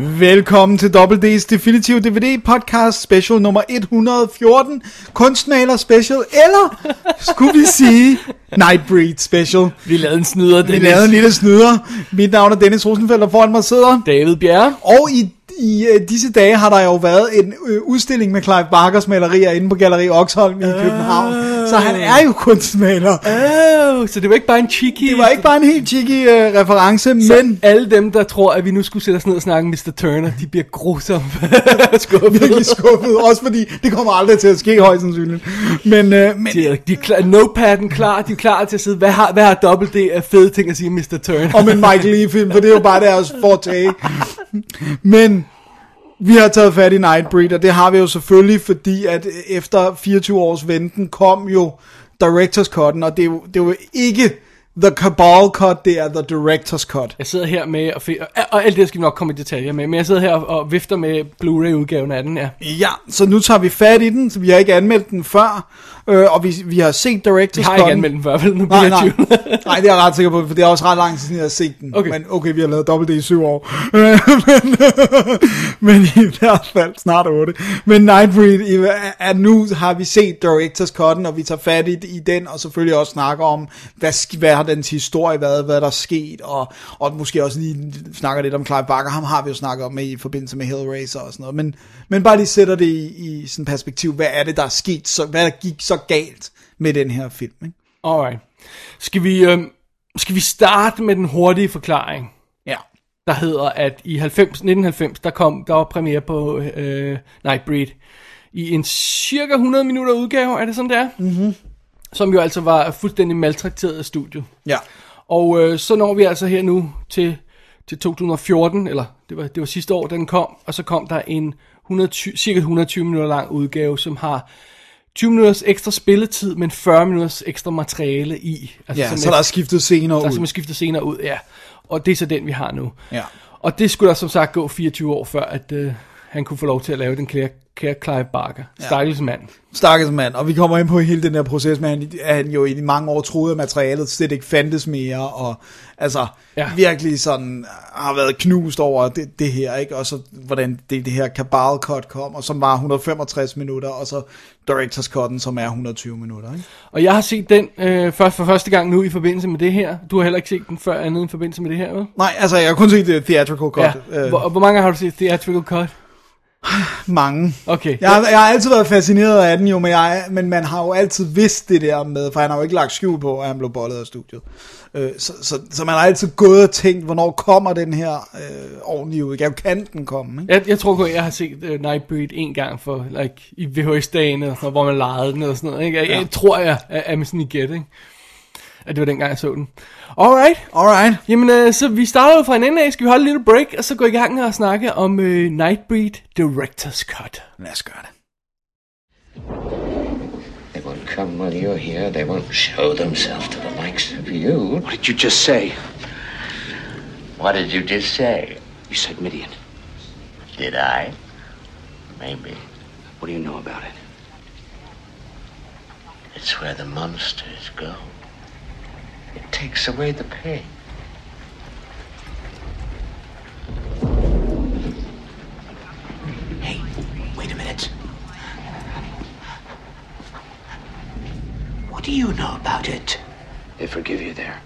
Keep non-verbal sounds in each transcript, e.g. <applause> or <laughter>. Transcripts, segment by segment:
Velkommen til WD's Definitive DVD Podcast Special nummer 114 Kunstmaler Special Eller skulle vi sige Nightbreed Special? Vi lavede en snyder, Vi lavede en lille snyder. Mit navn er Dennis Rosenfeldt og foran mig sidder David Bjerre. Og i, i uh, disse dage har der jo været en uh, udstilling med Clive Barkers malerier inde på Galleri Oxholm i København Så han er jo kunstmaler Oh, så det var ikke bare en cheeky... Det var ikke bare en helt cheeky uh, reference Så Men alle dem, der tror, at vi nu skulle sætte os ned og snakke Mr. Turner, de bliver grusomt <laughs> skuffet. virkelig skuffet Også fordi det kommer aldrig til at ske højst sandsynligt Men, uh, men De er, de er klar, notepadden klar, de er klar til at sidde. Hvad har, hvad har Double D af fede ting at sige Mr. Turner? om en Michael Lee film, for det er jo bare deres fortag. <laughs> <laughs> Men vi har taget fat i Nightbreed, og det har vi jo selvfølgelig, fordi at efter 24 års venten kom jo Directors Cut'en, og det er jo, det er jo ikke The Cabal Cut, det er The Directors Cut. Jeg sidder her med, og, og, og alt det skal vi nok komme i detaljer med, men jeg sidder her og, og vifter med Blu-ray-udgaven af den, ja. Ja, så nu tager vi fat i den, så vi har ikke anmeldt den før, øh, og vi, vi har set Directors Vi har ikke anmeldt den før, vel? Nu bliver Nej, nej. <laughs> nej, det er jeg ret sikker på, for det er også ret lang tid siden, jeg har set den. Okay. Men okay, vi har lavet dobbelt i syv år. <laughs> men, men i hvert fald snart otte. Men Nightbreed, er nu har vi set Directors Cut'en, og vi tager fat i, i den, og selvfølgelig også snakker om, hvad, hvad har dens historie været, hvad der er sket, og, og måske også lige snakker lidt om Clive Barker. Ham har vi jo snakket om i forbindelse med Hellraiser og sådan noget. Men, men bare lige sætter det i, i sådan perspektiv. Hvad er det, der er sket? Så, hvad der gik så galt med den her film? Ikke? Alright. Skal vi, øhm, skal vi starte med den hurtige forklaring? Ja. der hedder, at i 90, 1990, der kom, der var premiere på øh, Nightbreed i en cirka 100 minutter udgave, er det sådan, det er? Mm-hmm. Som jo altså var fuldstændig maltrakteret af studiet. Ja. Og øh, så når vi altså her nu til, til 2014, eller det var, det var sidste år, den kom, og så kom der en 120, cirka 120 minutter lang udgave, som har 20 minutters ekstra spilletid, men 40 minutters ekstra materiale i. Altså Ja, så der er skiftet scener der er ud. simpelthen skiftet senere ud, ja. Og det er så den, vi har nu. Ja. Og det skulle der som sagt gå 24 år før, at øh, han kunne få lov til at lave den kære, kære Clive Barker. Stakkels mand. Stakkels mand, og vi kommer ind på hele den der proces med, han, han jo i mange år troede, at materialet slet ikke fandtes mere, og altså ja. Ja. virkelig sådan har været knust over det, det her, ikke? Og så hvordan det, det her Cabal Cut kom, og som var 165 minutter, og så Directors Cut'en, som er 120 minutter, ikke? Og jeg har set den øh, først for første gang nu i forbindelse med det her. Du har heller ikke set den før andet i forbindelse med det her, vel? Nej, altså jeg har kun set det theatrical cut. Ja. Øh, Hvor, hvor mange har du set Theatrical Cut? Mange. Okay. Jeg, jeg har altid været fascineret af den jo, men, jeg, men man har jo altid vidst det der med, for han har jo ikke lagt skjul på, at han blev bollet af studiet. Øh, så, så, så man har altid gået og tænkt, hvornår kommer den her øh, ordentlige udgave? Kan den komme? Ikke? Jeg, jeg tror kun, jeg har set uh, Nightbreed en gang for, like, i VHS-dagen, eller sådan noget, hvor man legede den, eller sådan noget, ikke? Jeg, Ja. jeg tror, jeg er, er med sådan i gæt, ikke? At det var dengang, jeg så den. Alright. Alright. Jamen, øh, så vi starter jo fra en ende af. Skal vi holde en lille break, og så gå i gang og snakke om øh, Nightbreed Director's Cut. Lad os gøre det. They won't come while you're here. They won't show themselves to the likes of you. What did you just say? What did you just say? You said Midian. Did I? Maybe. What do you know about it? It's where the monsters go. It takes away the pain. Hey, wait a minute. What do you know about it? They forgive you there.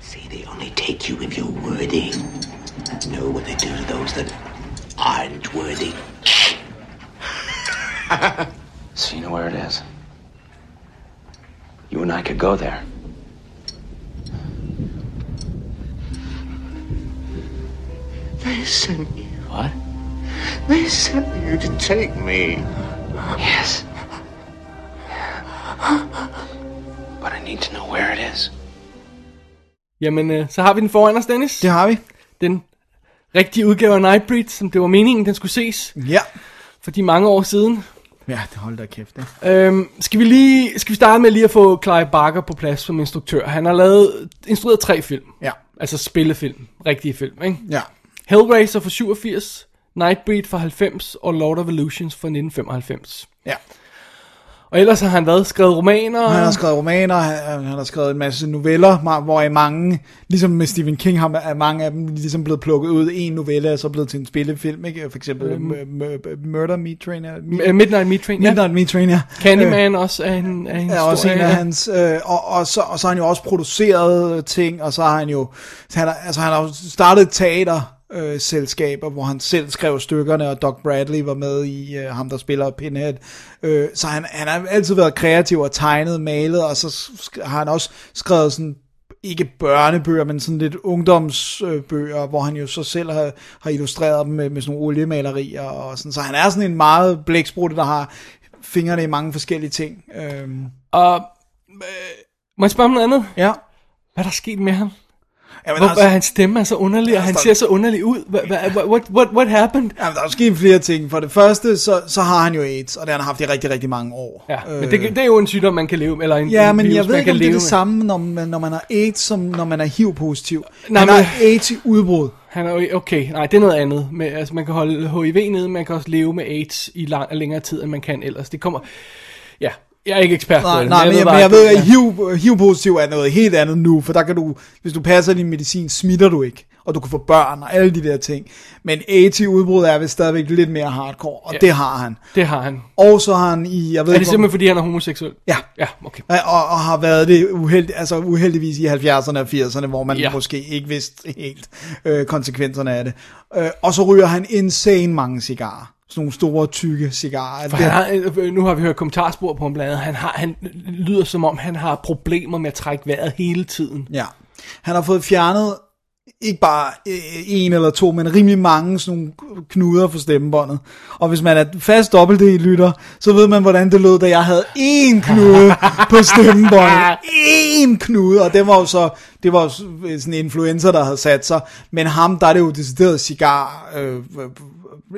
See, they only take you if you're worthy. Know what they do to those that aren't worthy. <laughs> so you know where it is. You and I could go there. You. What? They sent you to take me. Yes. But I need to know where it is. Jamen, øh, så har vi den foran os, Dennis. Det har vi. Den rigtige udgave af Nightbreed, som det var meningen, den skulle ses Ja. for de mange år siden. Ja, det holder da kæft, ikke? Øhm, skal vi lige skal vi starte med lige at få Clive Barker på plads som instruktør. Han har lavet instrueret tre film. Ja. Altså spillefilm, rigtige film, ikke? Ja. Hellraiser fra 87, Nightbreed fra 90 og Lord of Illusions fra 1995. Ja. Og ellers har han været skrevet romaner. Han har skrevet romaner, han, han har skrevet en masse noveller, hvor i mange, ligesom med Stephen King, har er mange af dem ligesom blevet plukket ud. En novelle er så blevet til en spillefilm, ikke? For eksempel Øhm. m- m- Murder Meat Train. er- M- Midnight Meat Train, ja. Midnight Meat Train, ja. Candyman også er en, er en er også en af ja. hans, øh, og, og, så, og så har han jo også produceret ting, og så har han jo, så han, har- altså han har jo startet et teater, øh, selskaber, hvor han selv skrev stykkerne, og Doc Bradley var med i øh, ham, der spiller Pinhead. Øh, så han, han har altid været kreativ og tegnet, malet, og så har han også skrevet sådan ikke børnebøger, men sådan lidt ungdomsbøger, hvor han jo så selv har, har illustreret dem med, med sådan nogle oliemalerier og sådan. Så han er sådan en meget blæksprutte, der har fingrene i mange forskellige ting. Øhm, Og øh, må jeg spørge om noget andet? ja. Hvad er der sket med ham? Jamen, Hvor, altså, hans stemme er så underlig, og han ser så underlig ud. What, what, what happened? Jamen, der er sket flere ting. For det første, så, så har han jo AIDS, og det har han haft i rigtig, rigtig mange år. Ja, men det, det er jo en sygdom, man kan leve med, eller en, Ja, en men virus, jeg ved ikke, om det er det med. samme, når man, når man har AIDS, som når man er HIV-positiv. Nej, han men- har AIDS i udbrud. Han er okay, nej, det er noget andet. Men, altså, man kan holde HIV nede, man kan også leve med AIDS i lang, længere tid, end man kan ellers. Det kommer, ja, jeg er ikke ekspert på Nej, det. nej, men, jeg, men jeg ved, at. HIV, HIV-positiv er noget helt andet nu, for der kan du, hvis du passer din medicin, smitter du ikke, og du kan få børn og alle de der ting. Men AIDS i udbrud er vist stadigvæk lidt mere hardcore, og Ja. det har han. Det har han. Og så har han i, jeg ved Er det ikke, simpelthen, fordi han er homoseksuel? Ja. Ja, okay. Og, og har været det uheld, altså uheldigvis i 70'erne og 80'erne, hvor man ja. måske ikke vidste helt øh, konsekvenserne af det. Øh, og så ryger han insane mange cigarer. Sådan nogle store, tykke cigarer. For han har, øh, nu har vi hørt kommentarspor på ham blandt andet. Han, har, han lyder som om, han har problemer med at trække vejret hele tiden. Ja. Han har fået fjernet ikke bare øh, en eller to, men rimelig mange sådan nogle knuder for stemmebåndet. Og hvis man er fast dobbelt-lytter, så ved man, hvordan det lød, da jeg havde én knude på stemmebåndet. Én knude, og det var jo så, det var jo sådan en influencer, der havde sat sig. Men ham, der er det jo decideret cigar øh,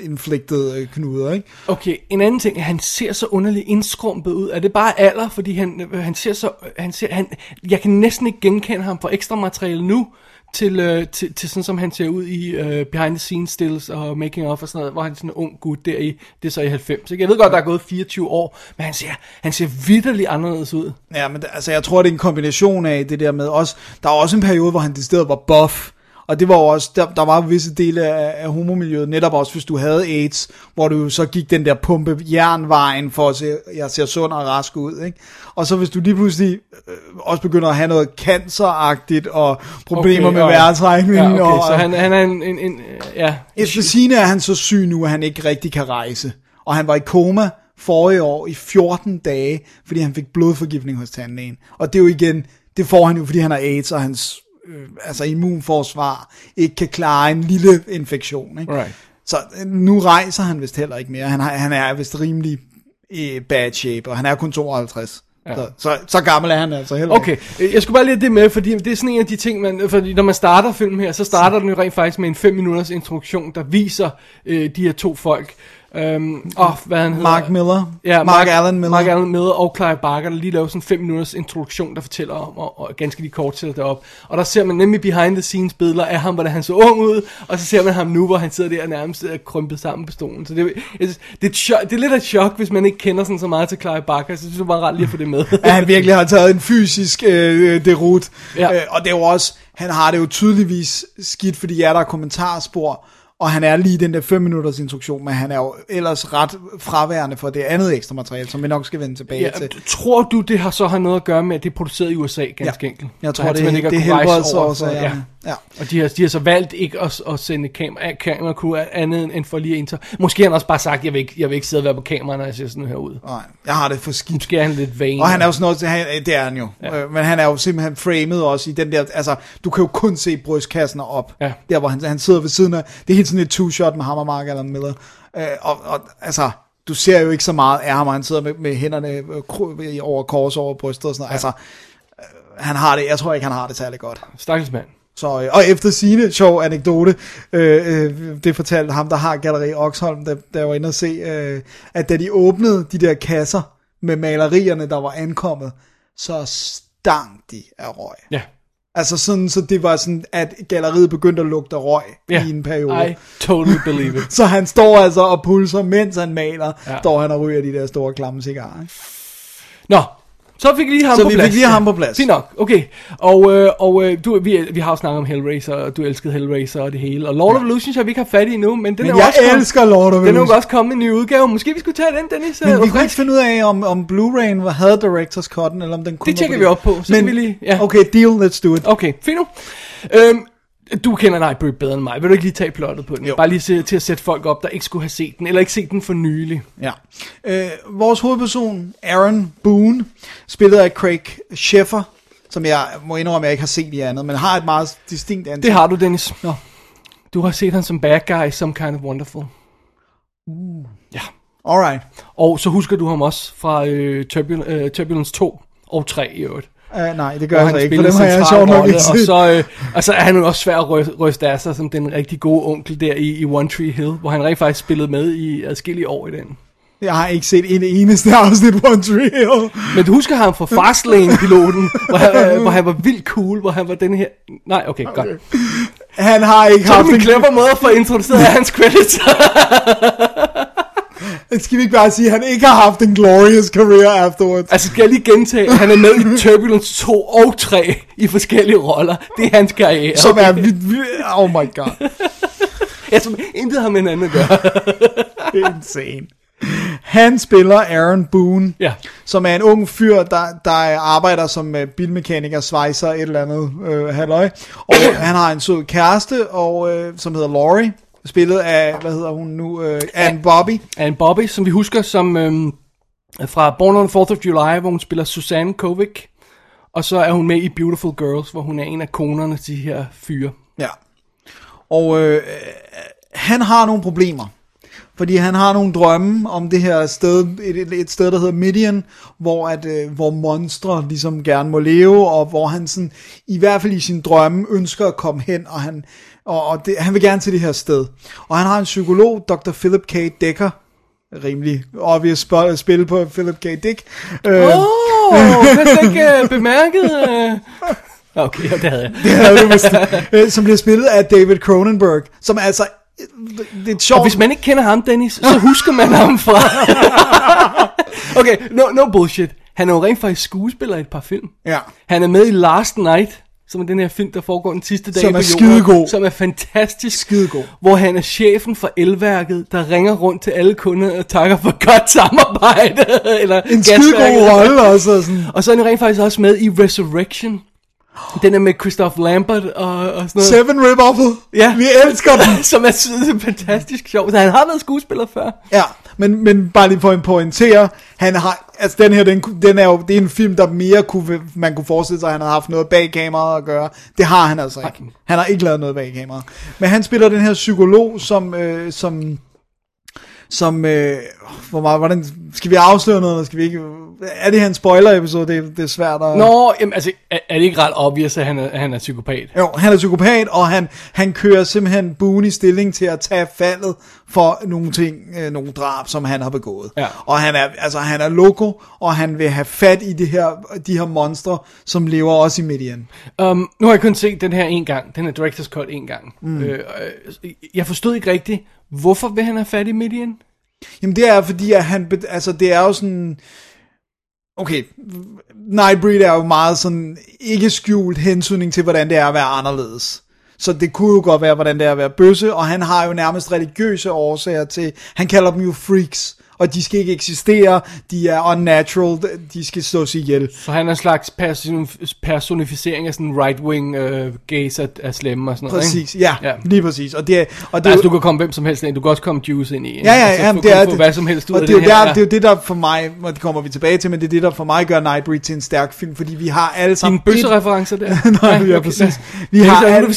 inflicted øh, knuder, ikke? Okay, en anden ting, han ser så underligt indskrumpet ud. Er det bare alder, fordi han, han ser så... Han ser, han, jeg kan næsten ikke genkende ham fra ekstra materiale nu, til, øh, til, til sådan som han ser ud i øh, behind the scenes stills og making of og sådan noget, hvor han er sådan en ung gut der i, det er så i 90. Ikke? Jeg ved godt, der er gået 24 år, men han ser, han ser vidderligt anderledes ud. Ja, men altså, jeg tror, det er en kombination af det der med også, der er også en periode, hvor han decideret var buff, og det var jo også, der, der var visse dele af, af homomiljøet, netop også hvis du havde AIDS, hvor du så gik den der pumpe jernvejen for at se, jeg ser sund og rask ud, ikke? Og så hvis du lige pludselig øh, også begynder at have noget canceragtigt, og problemer okay, med og- vejrtrækning, Ja, okay, og, så han, han er en, en, en ja, efter sine er han så syg nu, at han ikke rigtig kan rejse. Og han var i koma forrige år i 14 dage, fordi han fik blodforgiftning hos tandlægen. Og det er jo igen, det får han jo, fordi han har AIDS, og hans øh, altså immunforsvar ikke kan klare en lille infektion. Ikke? Right. Så øh, nu rejser han vist heller ikke mere. Han, har, han er vist rimelig i bad shape, og han er kun 52. Ja. Så, så, så gammel er han altså heller Okay, øh, jeg skulle bare lige have det med, fordi det er sådan en af de ting, man, fordi når man starter filmen her, så starter den jo rent faktisk med en 5 minutters introduktion, der viser øh, de her to folk. Øhm, og hvad han hedder. Mark Miller. Ja, Mark Allen Miller. Mark Allen Miller og Clive Barker, der lige laver sådan en 5 minutters introduktion, der fortæller om, og, og ganske lige kort sætter det op. Og der ser man nemlig behind the scenes billeder af ham, hvordan han så ung ud, og så ser man ham nu, hvor han sidder der og nærmest er krympet sammen på stolen. Så det, det, det, er chok, det er lidt af et chok, hvis man ikke kender sådan så meget til Clive Barker, så synes jeg bare ret lige at få det med. at han virkelig har taget en fysisk øh, derut. Ja. Øh, og det er jo også, han har det jo tydeligvis skidt, fordi ja, der er kommentarspor, og han er lige den der 5 minutters instruktion, men han er jo ellers ret fraværende for det andet ekstra materiale, som vi nok skal vende tilbage Ja, til. tror du, det har så har noget at gøre med, at det er produceret i USA, ganske enkelt? Jeg tror, det, det, det er kunnet rejse helbreds over også. for- Ja. Ja. Og de har, de har så valgt ikke at, at sende kamera, kamera crew andet end for lige indtage. Måske har han også bare sagt, jeg vil ikke, jeg vil ikke sidde og være på kamera, når jeg ser sådan her ud. Nej, jeg har det for skidt. Måske er han lidt vain. Og han er jo sådan noget, han, det er han jo. Ja. Men han er jo simpelthen framed også i den der, altså, du kan jo kun se brystkassen op. Ja. Der, hvor han, han sidder ved siden af, det er helt sådan et two-shot med ham og Mark Allen Miller. Øh, og, og, altså, du ser jo ikke så meget af ham, han sidder med, med hænderne øh, over kors over brystet og sådan noget. Ja. Altså, øh, han har det, jeg tror ikke, han har det særlig godt. Stakkels mand. Så, øh, og efter sine sjov anekdote, øh, øh, det fortalte ham, der har Galleri Oxholm, der, der var inde og se, øh, at da de åbnede de der kasser med malerierne, der var ankommet, så stank de af røg. Ja. Altså sådan, så det var sådan, at galleriet begyndte at lugte røg Ja. i en periode. I totally believe it. <laughs> Så han står altså og pulser, mens han maler, Ja. står han og ryger de der store klamme cigarer. Nå, så fik vi lige ham Så på vi plads. fik lige ham på plads. Fint nok, okay. Og, øh, og øh, du, vi, vi har jo snakket om Hellraiser, og du elskede Hellraiser og det hele. Og Lord of Illusions har vi ikke haft fat i endnu, men den Men er jeg også kommet- elsker Lord of Den er jo også kommet i en ny udgave. Måske vi skulle tage den, Dennis. Men øh, vi kunne ikke finde ud af, om, om Blu-ray'en havde Directors Cut'en, eller om den kun Det tjekker vi op på, så kan vi lige- ja. Okay, deal, let's do it. Okay, fint nu. Øhm, du kender Nightbreed bedre end mig. Vil du ikke lige tage plottet på den? Jo. Bare lige se, til at sætte folk op, der ikke skulle have set den, eller ikke set den for nylig. Ja. Øh, vores hovedperson, Aaron Boone, spillet af Craig Sheffer, som jeg må indrømme, jeg ikke har set i andet, men har et meget distinkt ansigt. Det har du, Dennis. Nå. Du har set ham som bad guy, some kind of wonderful. Ja. Alright. Og så husker du ham også fra øh, Turbul- øh, Turbulence 2 og 3 i øvrigt. Uh, nej, det gør så han ikke, for dem har jeg sjovt nok ikke Og så øh, altså, er han jo også svær at ryste, ryste af sig som den rigtig gode onkel der i, i One Tree Hill, hvor han rent faktisk spillede med i adskillige år i den. Jeg har ikke set en eneste afsnit One Tree Hill. Men du husker ham fra Fastlane-piloten, <laughs> hvor, han, øh, hvor han var vildt cool, hvor han var den her... Nej, okay, okay. godt. Han har ikke Så er haft det en... en clever måde at få introduceret hans credits. <laughs> <laughs> Skal vi ikke bare sige, at han ikke har haft en glorious career afterwards? altså, skal jeg lige gentage, han er med i Turbulence 2 og 3 i forskellige roller. Det er hans karriere. <laughs> Som er... Oh my god. <laughs> Jeg tror, intet har med hinanden at gøre. Insane. Han spiller Aaron Boone, Ja. som er en ung fyr, der, der arbejder som uh, bilmekaniker, svejser, et eller andet øh, halløj. Og han har en sød kæreste, og, øh, som hedder Laurie, spillet af, hvad hedder hun nu, øh, Anne Bobby. Anne Bobby, som vi husker som øhm, fra Born on the 4th of July, hvor hun spiller Susanne Kovic. Og så er hun med i Beautiful Girls, hvor hun er en af konerne til de her fyre. Ja. Og øh, han har nogle problemer. Fordi han har nogle drømme om det her sted, et, et- sted, der hedder Midian, hvor, at, øh, hvor monstre ligesom gerne må leve, og hvor han sådan, i hvert fald i sin drømme ønsker at komme hen, og han, og, og det, han vil gerne til det her sted. Og han har en psykolog, Dr. Philip K. Decker, rimelig obvious sp- spil på Philip K. Dick. Øh, Åh, oh, jeg har ikke uh, bemærket. Uh... <laughs> Okay, det havde jeg. havde du vist, øh, som bliver spillet af David Cronenberg, som altså, det er sjovt... Og hvis man ikke kender ham, Dennis, så husker man ham fra... <laughs> okay, no, no bullshit. Han er jo rent faktisk skuespiller i et par film. Ja. Han er med i Last Night, som er den her film, der foregår den sidste dag Som på er jorden. skidegod. Som er fantastisk. Skidegod. Hvor han er chefen for elværket, der ringer rundt til alle kunder og takker for godt samarbejde. <laughs> eller En skidegod rolle også. og Sådan. Og så er han rent faktisk også med i Resurrection. Den er med Christoph Lambert og, og sådan noget. Seven Rip. Ja. Vi elsker den. <laughs> som er sy- fantastisk sjov. Så han har været skuespiller før. Ja, men, men bare lige for at pointere, han har, altså den her, den, den er jo, det er en film, der mere kunne, man kunne forestille sig, at han har haft noget bag kameraet at gøre. Det har han altså ikke. Han har ikke lavet noget bag kameraet. Men han spiller den her psykolog, som, øh, som, som, øh, hvor meget, hvordan, skal vi afsløre noget, eller skal vi ikke, er det her en spoiler episode, det, er- det er svært at... Nå, jamen, altså, er, er det ikke ret obvious, at han er, han er psykopat? Jo, han er psykopat, og han, han kører simpelthen Boone i stilling til at tage faldet for nogle ting, øh, nogle drab, som han har begået. Ja. Og han er, altså, han er loco, og han vil have fat i det her, de her monstre, som lever også i Midian. Um, nu har jeg kun set den her en gang. Den er Director's Cut en gang. Mm. Øh, øh, jeg forstod ikke rigtigt, hvorfor vil han have fat i Midian? Jamen det er fordi, at han, altså det er jo sådan, okay, Nightbreed er jo meget sådan, ikke skjult hensynning til, hvordan det er at være anderledes. Så det kunne jo godt være, hvordan det er at være bøsse, og han har jo nærmest religiøse årsager til, han kalder dem jo freaks, og de skal ikke eksistere, de er unnatural, de skal slås ihjel. Så han er en slags person, personificering af sådan right-wing øh, gays af, af slemme og sådan noget, Præcis, ikke? ja, Ja. lige præcis. Og det, er- og det, Altså, jo- du kan komme hvem som helst ind. Du kan også komme Juice ind i. Ja, ja, altså, ja, du det kan er det. hvad som helst ud og af det, er det her. der, det er jo det, der for mig, og det kommer vi tilbage til, men det er det, der for mig gør Nightbreed til en stærk film, fordi vi har alle sammen... Dine bøssereferencer der? <laughs> Nej, ja, præcis. Vi har, alle,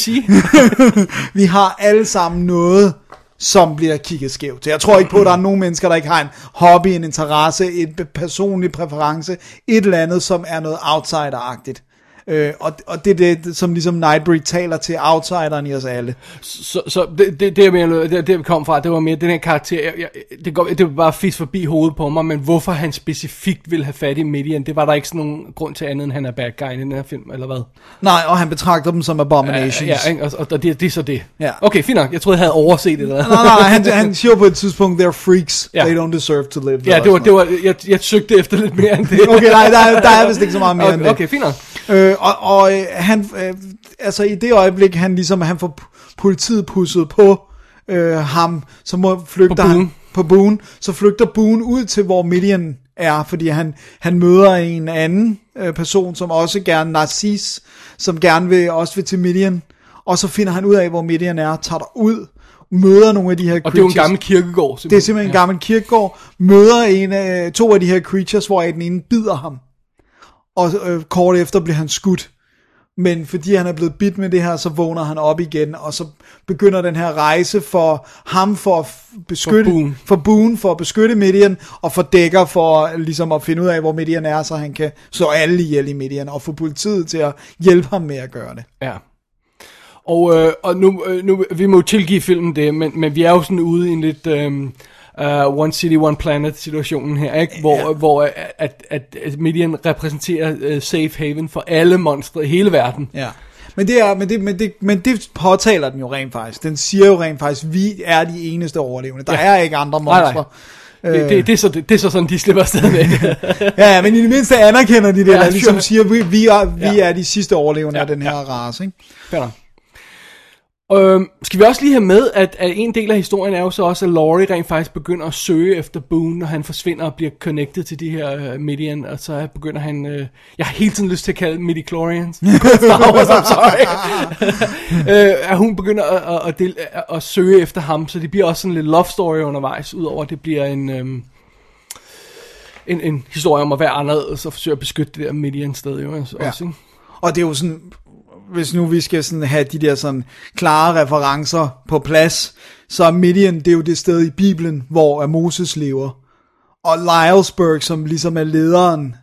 <laughs> vi har alle sammen noget, som bliver kigget skævt til. Jeg tror ikke på, at der er nogen mennesker, der ikke har en hobby, en interesse, en personlig præference, et eller andet, som er noget outsider-agtigt. Øh, og, og det er det, som ligesom Nightbreed taler til outsideren i os alle. Så, så det, det, det, jeg mener, det, det, vi kom fra, det var mere den her karakter, jeg, jeg, det, går, det var bare fisk forbi hovedet på mig, men hvorfor han specifikt ville have fat i Midian, det var der ikke sådan nogen grund til andet, end han er bad guy i den her film, eller hvad? Nej, og han betragter dem som abominations. Ja, ikke? og, og, og det, det er så det. Ja. Okay, fint nok, jeg troede, jeg havde overset det. Eller? Nej, nej, han, han siger på et tidspunkt, they're freaks, Ja. they don't deserve to live. Ja, det var, det var, jeg, jeg søgte efter lidt mere end det. Okay, nej, der, er- der er vist ikke så meget mere end okay, det. okay, fint nok. Øh, og og øh, han, øh, altså i det øjeblik, han ligesom, han får politiet pusset på øh, ham, så må flygter På han på Boone, så flygter Boone ud til, hvor Midian er, fordi han, han møder en anden øh, person, som også gerne, Narcis, som gerne vil, også vil til Midian, og så finder han ud af, hvor Midian er, tager der ud, møder nogle af de her Og det er jo en creatures. gammel kirkegård. Det er simpelthen en gammel kirkegård, møder en af, to af de her creatures, hvor den ene bider ham. Og øh, kort efter bliver han skudt. Men fordi han er blevet bidt med det her, så vågner han op igen, og så begynder den her rejse for ham for at beskytte, For Boone. for, Boone, for at beskytte Midian, og for Dækker for ligesom at finde ud af, hvor Midian er, så han kan slå alle ihjel i Midian, og få politiet til at hjælpe ham med at gøre det. Ja. Og, øh, og nu, øh, nu, vi må jo tilgive filmen det, men, men vi er jo sådan ude i en lidt um, uh, One City, One Planet situationen her, ikke? Hvor, ja. hvor øh, at, at, at Midian repræsenterer uh, safe haven for alle monstre i hele verden. Ja. Men det, er, men, det, men, det, men det påtaler den jo rent faktisk. Den siger jo rent faktisk, vi er de eneste overlevende. Der Ja. er ikke andre Nej, nej. monstre. Det, det, det, er så, det, det er så sådan, de slipper afsted med det. <laughs> Ja, ja, men i det mindste anerkender de det, Ja, eller ligesom sure. siger, vi, vi, er, vi Ja. er de sidste overlevende Ja, af den her ja. race. Ikke? Nok. Øhm, skal vi også lige have med, at, at en del af historien er jo så også, at Laurie rent faktisk begynder at søge efter Boone, når han forsvinder og bliver connected til de her uh, Midian, og så begynder han, uh, jeg har hele tiden lyst til at kalde dem Midichlorians, <laughs> Star Wars, I'm sorry, uh, at hun begynder at, at, at, del, at, at søge efter ham, så det bliver også sådan lidt love story undervejs, udover at det bliver en, um, en, en historie om at være anderledes og forsøge at beskytte det der Midian sted jo også, Ja. også ikke? Og det er jo sådan, hvis nu vi skal sådan have de der sådan klare referencer på plads, så er Midian, det er jo det sted i Bibelen, hvor Moses lever. Og Lylesburg, som ligesom er lederen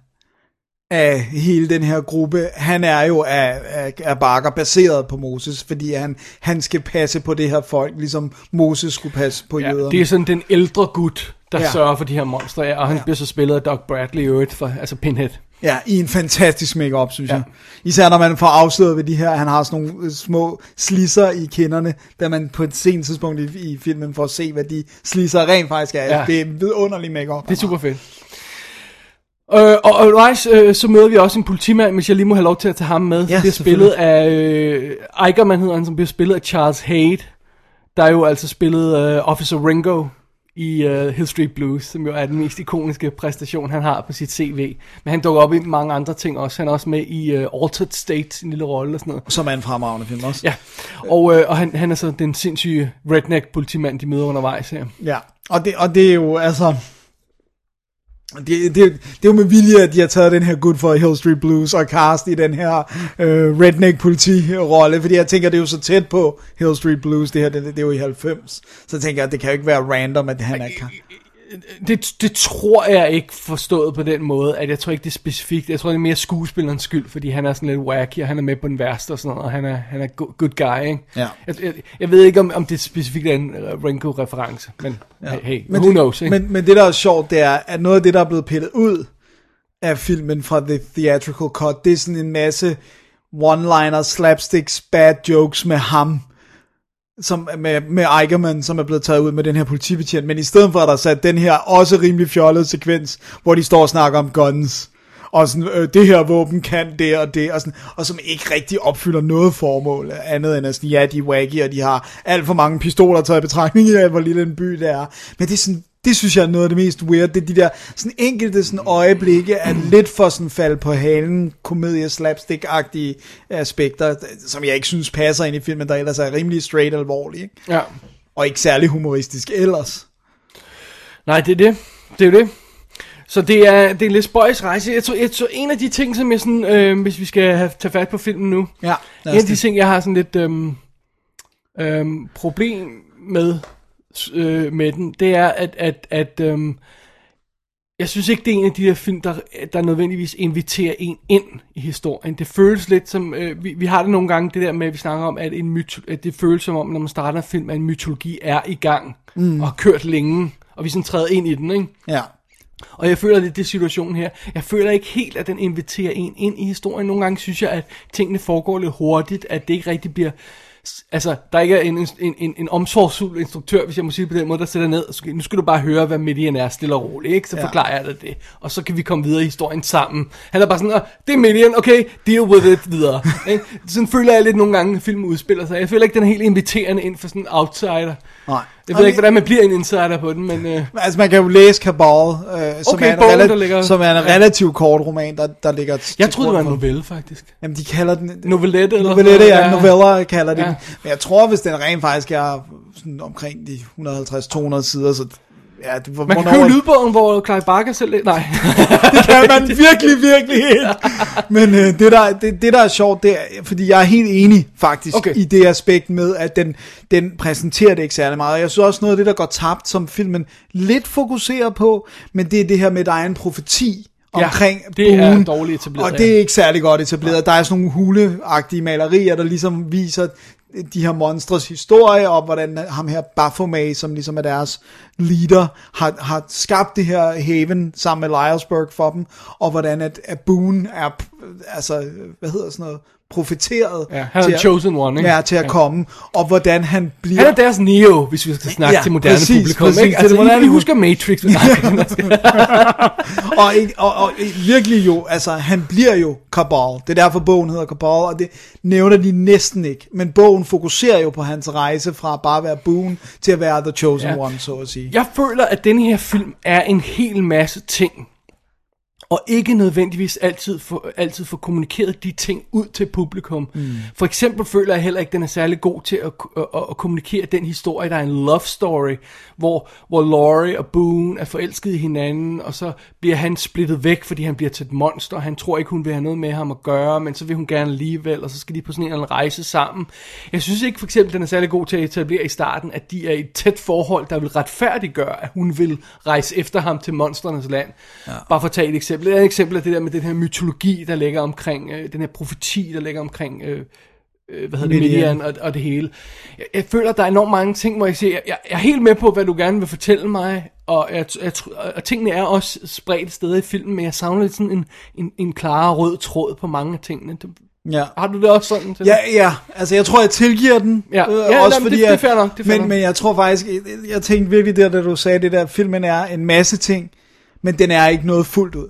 af hele den her gruppe, han er jo af, af, af bakker baseret på Moses, fordi han, han skal passe på det her folk, ligesom Moses skulle passe på Ja, jøderne. det er sådan den ældre gut, der Ja. sørger for de her monstre, og han ja. bliver så spillet af Doug Bradley i øvrigt, for, altså Pinhead. Ja, i en fantastisk make-up, synes Ja. jeg. Især når man får afsløret ved de her, han har sådan nogle øh, små slisser i kinderne, da man på et sent tidspunkt i, i filmen får se, hvad de slisser rent faktisk er. Ja. Det er vidunderlig make-up. Det er super fedt. Øh, og og undervejs, øh, så møder vi også en politimand, hvis jeg lige må have lov til at tage ham med. Ja, det er spillet af øh, Eigerman hedder han, som bliver spillet af Charles Hayde. Der er jo altså spillet øh, Officer Ringo i øh, Hill Street Blues, som jo er den mest ikoniske præstation, han har på sit CV. Men han dukker op i mange andre ting også. Han er også med i øh, Altered State, en lille rolle og sådan noget. Som er en fremragende film også. Ja, og, øh, og han, han er så den sindssyge redneck politimand, de møder undervejs her. ja. Og, det, og det er jo, altså... Det, det, det er jo med vilje, at de har taget den her Good for Hill Street Blues og cast i den her øh, redneck politi-rolle, fordi jeg tænker, det er jo så tæt på Hill Street Blues, det her, det, det er jo i 90, så tænker jeg, at det kan jo ikke være random, at han er... Det, det tror jeg ikke forstået på den måde, at jeg tror ikke det er specifikt. Jeg tror det er mere skuespillerens skyld, fordi han er sådan lidt wacky, og han er med på den værste og sådan noget, og han er, han er good, guy, ikke? Ja. Jeg, jeg, jeg ved ikke, om, om det specifikt er en Ringo-reference, men ja. hey, hey men who det, knows, ikke? Men, men det, der er sjovt, det er, at noget af det, der er blevet pillet ud af filmen fra The Theatrical Cut, det er sådan en masse one-liner, slapsticks, bad jokes med ham, som, med, med Eichermann, som er blevet taget ud med den her politibetjent, men i stedet for, at der er sat den her også rimelig fjollede sekvens, hvor de står og snakker om guns, og sådan, øh, det her våben kan det og det, og, sådan, og som ikke rigtig opfylder noget formål, andet end at sådan, ja, de er wacky, og de har alt for mange pistoler taget i betragtning i, hvor lille en by det er. Men det er sådan, det synes jeg er noget af det mest weird, det er de der sådan enkelte sådan øjeblikke af lidt for sådan fald på halen, komedie slapstick-agtige aspekter, som jeg ikke synes passer ind i filmen, der ellers er rimelig straight alvorlig, ikke? Ja. og ikke særlig humoristisk ellers. Nej, det er det. Det er jo det. Så det er, det er lidt spøjs rejse. Jeg tror, jeg tror, en af de ting, som jeg sådan, øh, hvis vi skal have, tage fat på filmen nu, Ja, En af de ting, jeg har sådan lidt øhm, øhm, problem med øh, med den, det er, at, at, at øhm, jeg, synes ikke, det er en af de der film, der, der nødvendigvis inviterer en ind i historien. Det føles lidt som, øh, vi, vi har det nogle gange, det der med, at vi snakker om, at, en myto, at det føles som om, når man starter en film, at en mytologi er i gang, mm. og har kørt længe, og vi sådan træder ind i den, ikke? Ja. Og jeg føler, det er situationen her. Jeg føler ikke helt, at den inviterer en ind i historien. Nogle gange synes jeg, at tingene foregår lidt hurtigt, at det ikke rigtig bliver... Altså, der ikke er en, en, en, en omsorgsfuld instruktør, hvis jeg må sige på den måde, der sætter ned, nu skal du bare høre, hvad Midian er, stille og roligt, ikke? Så Ja. forklarer jeg dig det. Og så kan vi komme videre i historien sammen. Han er bare sådan, "Åh, det er Midian, okay, deal with it, videre. <laughs> ikke? sådan føler jeg lidt nogle gange, at filmen udspiller sig. Jeg føler ikke, den er helt inviterende ind for sådan en outsider. Nej. Jeg ved ikke, hvordan man bliver en insider på den, men... Øh, Altså man kan jo læse Cabal, øh, som, Okay, er en bogen, rela- ligger- som er en ja. relativt kort roman, der, der ligger jeg troede, det var en novelle, faktisk. Jamen de kalder den... Novelette eller Novellette, ja, noget, noveller kalder de Ja. den. Men jeg tror, hvis den rent faktisk er sådan omkring de 150-200 sider, så ja, det, Man kan købe lydbogen, hvor Clive Barker selv... Nej. <laughs> det kan man virkelig, virkelig ikke. Men øh, det, der, det, det, der er sjovt, det er, fordi jeg er helt enig faktisk Okay. i det aspekt med, at den, den præsenterer det ikke særlig meget. Jeg synes også noget af det, der går tabt, som filmen lidt fokuserer på, men det er det her med, at der er en profeti Ja, omkring det er buen, dårligt etableret, Og det er ja. ikke særlig godt etableret. Der er sådan nogle huleagtige malerier, der ligesom viser de her monstres historie, og hvordan ham her Baphomet, som ligesom er deres leader, har, har skabt det her haven sammen med Liarsburg for dem, og hvordan at, at Boone er, altså, hvad hedder sådan noget, profeteret Ja, han til at- chosen one, ikke? Ja, til at Ja. komme, og hvordan han bliver... Han er deres Neo, hvis vi skal snakke Ja, til moderne præcis, publikum. præcis, ikke? Altså, moderne I, I husker Matrix. <laughs> Nej, <laughs> og, og, og virkelig jo, altså han bliver jo Cabal. Det er derfor bogen hedder Cabal, og det nævner de næsten ikke. Men bogen fokuserer jo på hans rejse fra bare at være Boone til at være The Chosen Ja. ja. One, så at sige. Jeg føler, at denne her film er en hel masse ting, og ikke nødvendigvis altid få, altid få kommunikeret de ting ud til publikum. Mm. For eksempel føler jeg heller ikke, at den er særlig god til at, at, at, at kommunikere den historie, der er en love story, hvor, hvor Laurie og Boone er forelsket i hinanden, og så bliver han splittet væk, fordi han bliver til et monster, og han tror ikke, hun vil have noget med ham at gøre, men så vil hun gerne alligevel, og så skal de på sådan en eller anden rejse sammen. Jeg synes ikke for eksempel, den er særlig god til at etablere i starten, at de er i et tæt forhold, der vil retfærdiggøre, at hun vil rejse efter ham til monsternes land. Ja. Bare for at tage et eksempel. Det er et eksempel af det der med den her mytologi, der ligger omkring, øh, den her profeti, der ligger omkring... Øh, øh, hvad hedder det, Midian. Og, og det hele. Jeg, jeg føler, der er enormt mange ting, hvor jeg siger, jeg, jeg, jeg er helt med på, hvad du gerne vil fortælle mig, og, jeg, jeg, og tingene er også spredt steder i filmen, men jeg savner lidt sådan en, en, en klarere rød tråd på mange af tingene. Det, Ja. har du det også sådan? Til Ja, ja, altså jeg tror, jeg tilgiver den. Ja. øh, Ja, også jamen, fordi, det- det er nok, det men, nok. men jeg tror faktisk, jeg, jeg tænkte virkelig der, da du sagde det der, filmen er en masse ting, men den er ikke noget fuldt ud.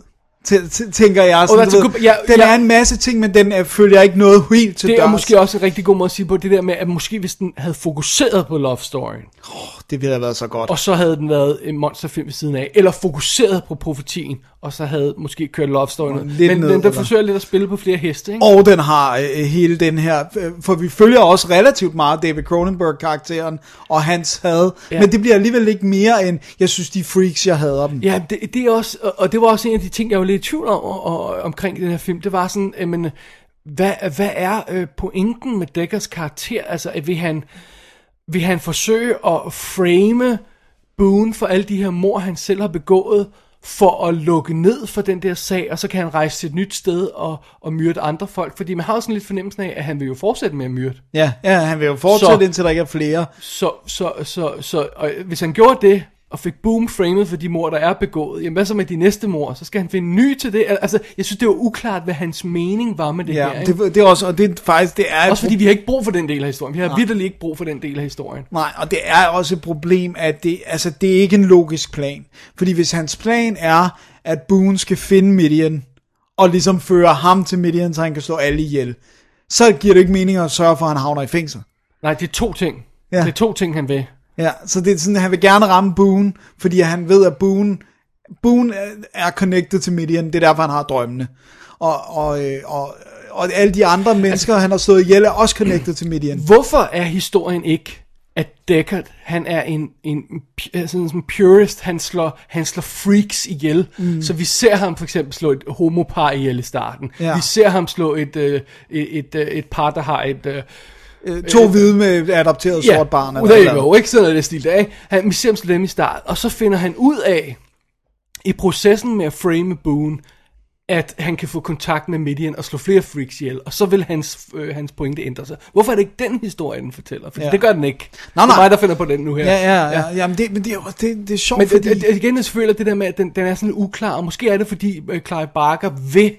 Tænker jeg sådan, that's du a ved, ja, den ja. er en masse ting, men den er, følger ikke noget helt til Det er dørs. måske også en rigtig god måde at sige på det der med, at måske hvis den havde fokuseret på love storyen, Det ville have været så godt. og så havde den været en monsterfilm ved siden af, eller fokuseret på profetien, og så havde måske kørt love storyen. ud. lidt Men ned, den, den forsøger lidt at spille på flere heste, ikke? Og den har øh, hele den her, øh, for vi følger også relativt meget David Cronenberg-karakteren og hans had, Ja. men det bliver alligevel ikke mere end, jeg synes, de freaks, jeg hader dem. Ja, det, det er også, og- og det var også en af de ting, jeg var lidt i tvivl om, og, og, omkring den her film. Det var sådan, jamen, hvad, hvad er øh, pointen med Deckers karakter? Altså, at vil han, vil han forsøge at frame Boone for alle de her mor, han selv har begået, for at lukke ned for den der sag, og så kan han rejse til et nyt sted og, og myrde andre folk. Fordi man har jo sådan lidt fornemmelsen af, at han vil jo fortsætte med at myrde. Ja, ja han vil jo fortsætte, Så- indtil der ikke er flere. Så, så, så, så og hvis han gjorde det, og fik boom framed for de mor, der er begået, jamen hvad så med de næste mor? Så skal han finde ny til det. Altså, jeg synes, det var uklart, hvad hans mening var med det Ja, her. Ikke? det, det er også, og det er faktisk, det er Også fordi vi har ikke brug for den del af historien. Vi har vidderligt ikke brug for den del af historien. Nej, og det er også et problem, at det, altså, det er ikke en logisk plan. Fordi hvis hans plan er, at Boone skal finde Midian, og ligesom føre ham til Midian, så han kan slå alle ihjel, så giver det ikke mening at sørge for, at han havner i fængsel. Nej, det er to ting. Ja. Det er to ting, han vil. Ja, så det er sådan, at han vil gerne ramme Boone, fordi han ved, at Boone, Boone er- connected til Midian, det er derfor, han har drømmene. Og, og, øh, og, og alle de andre mennesker, han har slået ihjel, er også connected til Midian. Hvorfor er historien ikke, at Deckard, han er en, en, en sådan en purist, han slår, han slår freaks ihjel. Mm. Så vi ser ham for eksempel slå et homopar ihjel i starten. Ja. Vi ser ham slå et, øh, et, et, øh, et par, der har et... Øh, Øh, To hvide med adopteret sort barn. well, there you go, ikke sådan noget det stil ikke? Han, vi ser ham slå dem i start, og så finder han ud af, i processen med at frame Boone, at han kan få kontakt med Midian og slå flere freaks ihjel, og så vil hans, øh, hans pointe ændre sig. Hvorfor er det ikke den historie, den fortæller? For Ja. ja. det gør den ikke. Nej, Det er nej. mig, der finder på den nu her. Ja, ja, ja. ja. Jamen, det, men det er det, det er sjovt, Men fordi... det, igen, jeg føler det der med, at den, den er sådan uklar, og måske er det, fordi øh, Clive Barker vil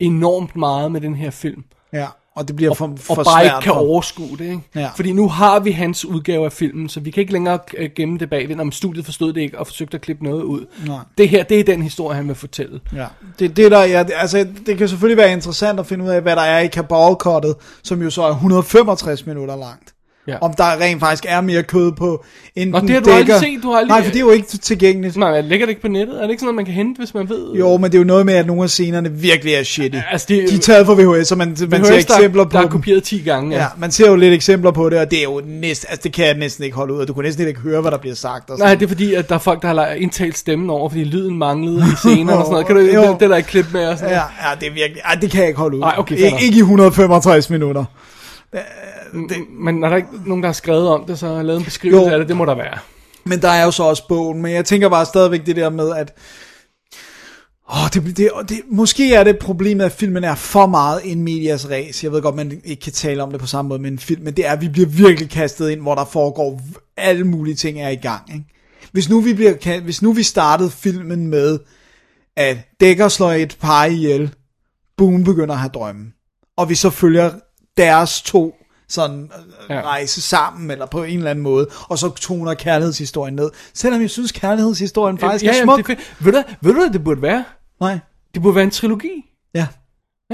enormt meget med den her film. ja, og det bliver for, for og bare ikke kan for- overskue det, ikke? Ja. Fordi nu har vi hans udgave af filmen, så vi kan ikke længere øh, gemme det bagved, om studiet forstod det ikke og forsøgte at klippe noget ud. Nej. Det her, det er den historie, han vil fortælle. Ja, det, det der, ja, det- altså, det kan selvfølgelig være interessant at finde ud af, hvad der er i kabalkottet, som jo så er 165 minutter langt. Ja. Om der rent faktisk er mere kød på, enten Nå, det har du aldrig dækker- set, du har aldrig- Nej, for det er jo ikke tilgængeligt. Nej, ligger det ikke på nettet? Er det ikke sådan noget, man kan hente, hvis man ved? Jo, men det er jo noget med, at nogle af scenerne virkelig er shitty. Altså, det- de er taget fra VHS, så man, man VHS, ser eksempler der, på der er kopieret 10 gange. Ja, man ser jo lidt eksempler på det, og det er jo næsten, altså det kan jeg næsten ikke holde ud, og du kunne næsten ikke høre, hvad der bliver sagt. Og sådan. Nej, det er fordi, at der er folk, der har indtalt stemmen over, fordi lyden manglede i scenerne og sådan noget. Kan du, <laughs> Jo. det, det er der ikke klip med og sådan Ja, noget. ja, det er virkelig, ej, det kan jeg ikke holde ud. Ej, okay, fair ikke i 165 minutter. Men er der ikke nogen, der har skrevet om det, så har lavet en beskrivelse Jo. af det? Det må der være. Men der er jo så også bogen, men jeg tænker bare stadigvæk det der med, at Åh, det, det, det, måske er det problemet, at filmen er for meget en medias res. Jeg ved godt, man ikke kan tale om det på samme måde med en film, men det er, at vi bliver virkelig kastet ind, hvor der foregår alle mulige ting er i gang. Ikke? Hvis, nu vi bliver, hvis nu vi startede filmen med, at Dækker slår et par ihjel, Boone begynder at have drømme, og vi så følger deres to sådan ja. Ja. rejse sammen, eller på en eller anden måde, og så toner kærlighedshistorien ned. Selvom jeg synes, kærlighedshistorien faktisk ja, er jamen, smuk. det er. Ved du, ved du, hvad det burde være? Nej, Det burde være en trilogi. ja.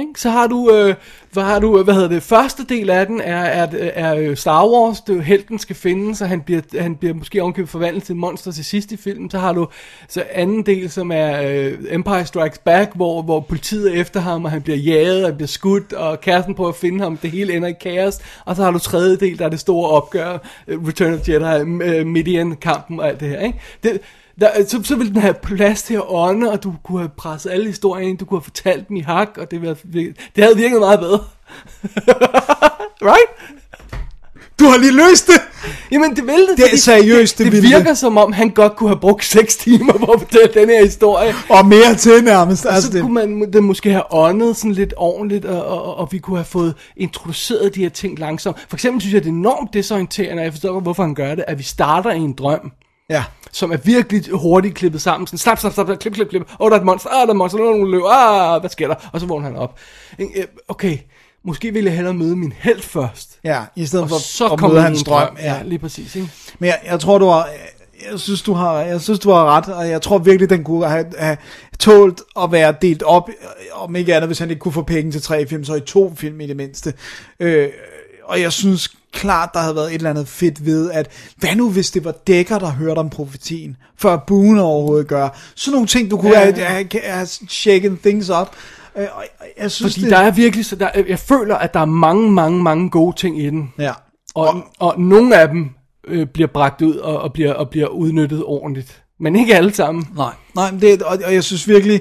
Ikke? Så har du, øh, hvad har du, hvad hedder det, første del af den er, øh, er, er Star Wars, det er helten skal finde, så han bliver, han bliver måske ovenkøbet forvandlet til monster til sidst i filmen. Så har du så anden del, som er øh, Empire Strikes Back, hvor, hvor politiet er efter ham, og han bliver jaget, og bliver skudt, og kæresten prøver at finde ham, det hele ender i kaos. Og så har du tredje del, der er det store opgør, øh, Return of Jedi, Midian-kampen og alt det her. Ikke? Det, der, så, så ville den have plads til at ånde, og du kunne have presset alle historier ind, du kunne have fortalt dem i hak, og det, ville, have- det havde virket meget bedre. <laughs> right? Du har lige løst det! Jamen det vil det. Det er seriøst, det det, det det. virker som om, han godt kunne have brugt 6 timer på at fortælle den her historie. Og mere til nærmest. Og Altså, så det, kunne man det måske have åndet sådan lidt ordentligt, og, og, og, vi kunne have fået introduceret de her ting langsomt. For eksempel synes jeg, det er enormt desorienterende, og jeg forstår hvorfor han gør det, at vi starter i en drøm, ja. som er virkelig hurtigt klippet sammen. Sådan, slap, slap, slap, klip, klip, klip. Åh, oh, der er et monster. Ah, der er et monster. Er nogle løb. Ah, hvad sker der? Og så vågner han op. Øh, Okay, måske ville jeg hellere møde min held først. Ja, i stedet Og for så at møde hans drøm. drøm. Ja, lige præcis. Ikke? Men jeg, jeg tror, du har... Jeg synes, du har, jeg synes, du har ret, og jeg tror virkelig, den kunne have, have tålt at være delt op, om ikke andet, hvis han ikke kunne få penge til tre film, så i to film i det mindste. Øh, og jeg synes klart, der havde været et eller andet fedt ved, at hvad nu hvis det var Dækker, der hørte om profetien, før Boone overhovedet gør. Sådan nogle ting, du kunne Ja, ja, have, have, have shaken things up. Øh, og jeg synes, Fordi det, der er virkelig, så der, jeg føler, at der er mange, mange, mange gode ting i den. Ja. Og, og nogle af dem øh, bliver bragt ud og, og, bliver, og bliver udnyttet ordentligt. Men ikke alle sammen. Nej, nej det, og, og jeg synes virkelig,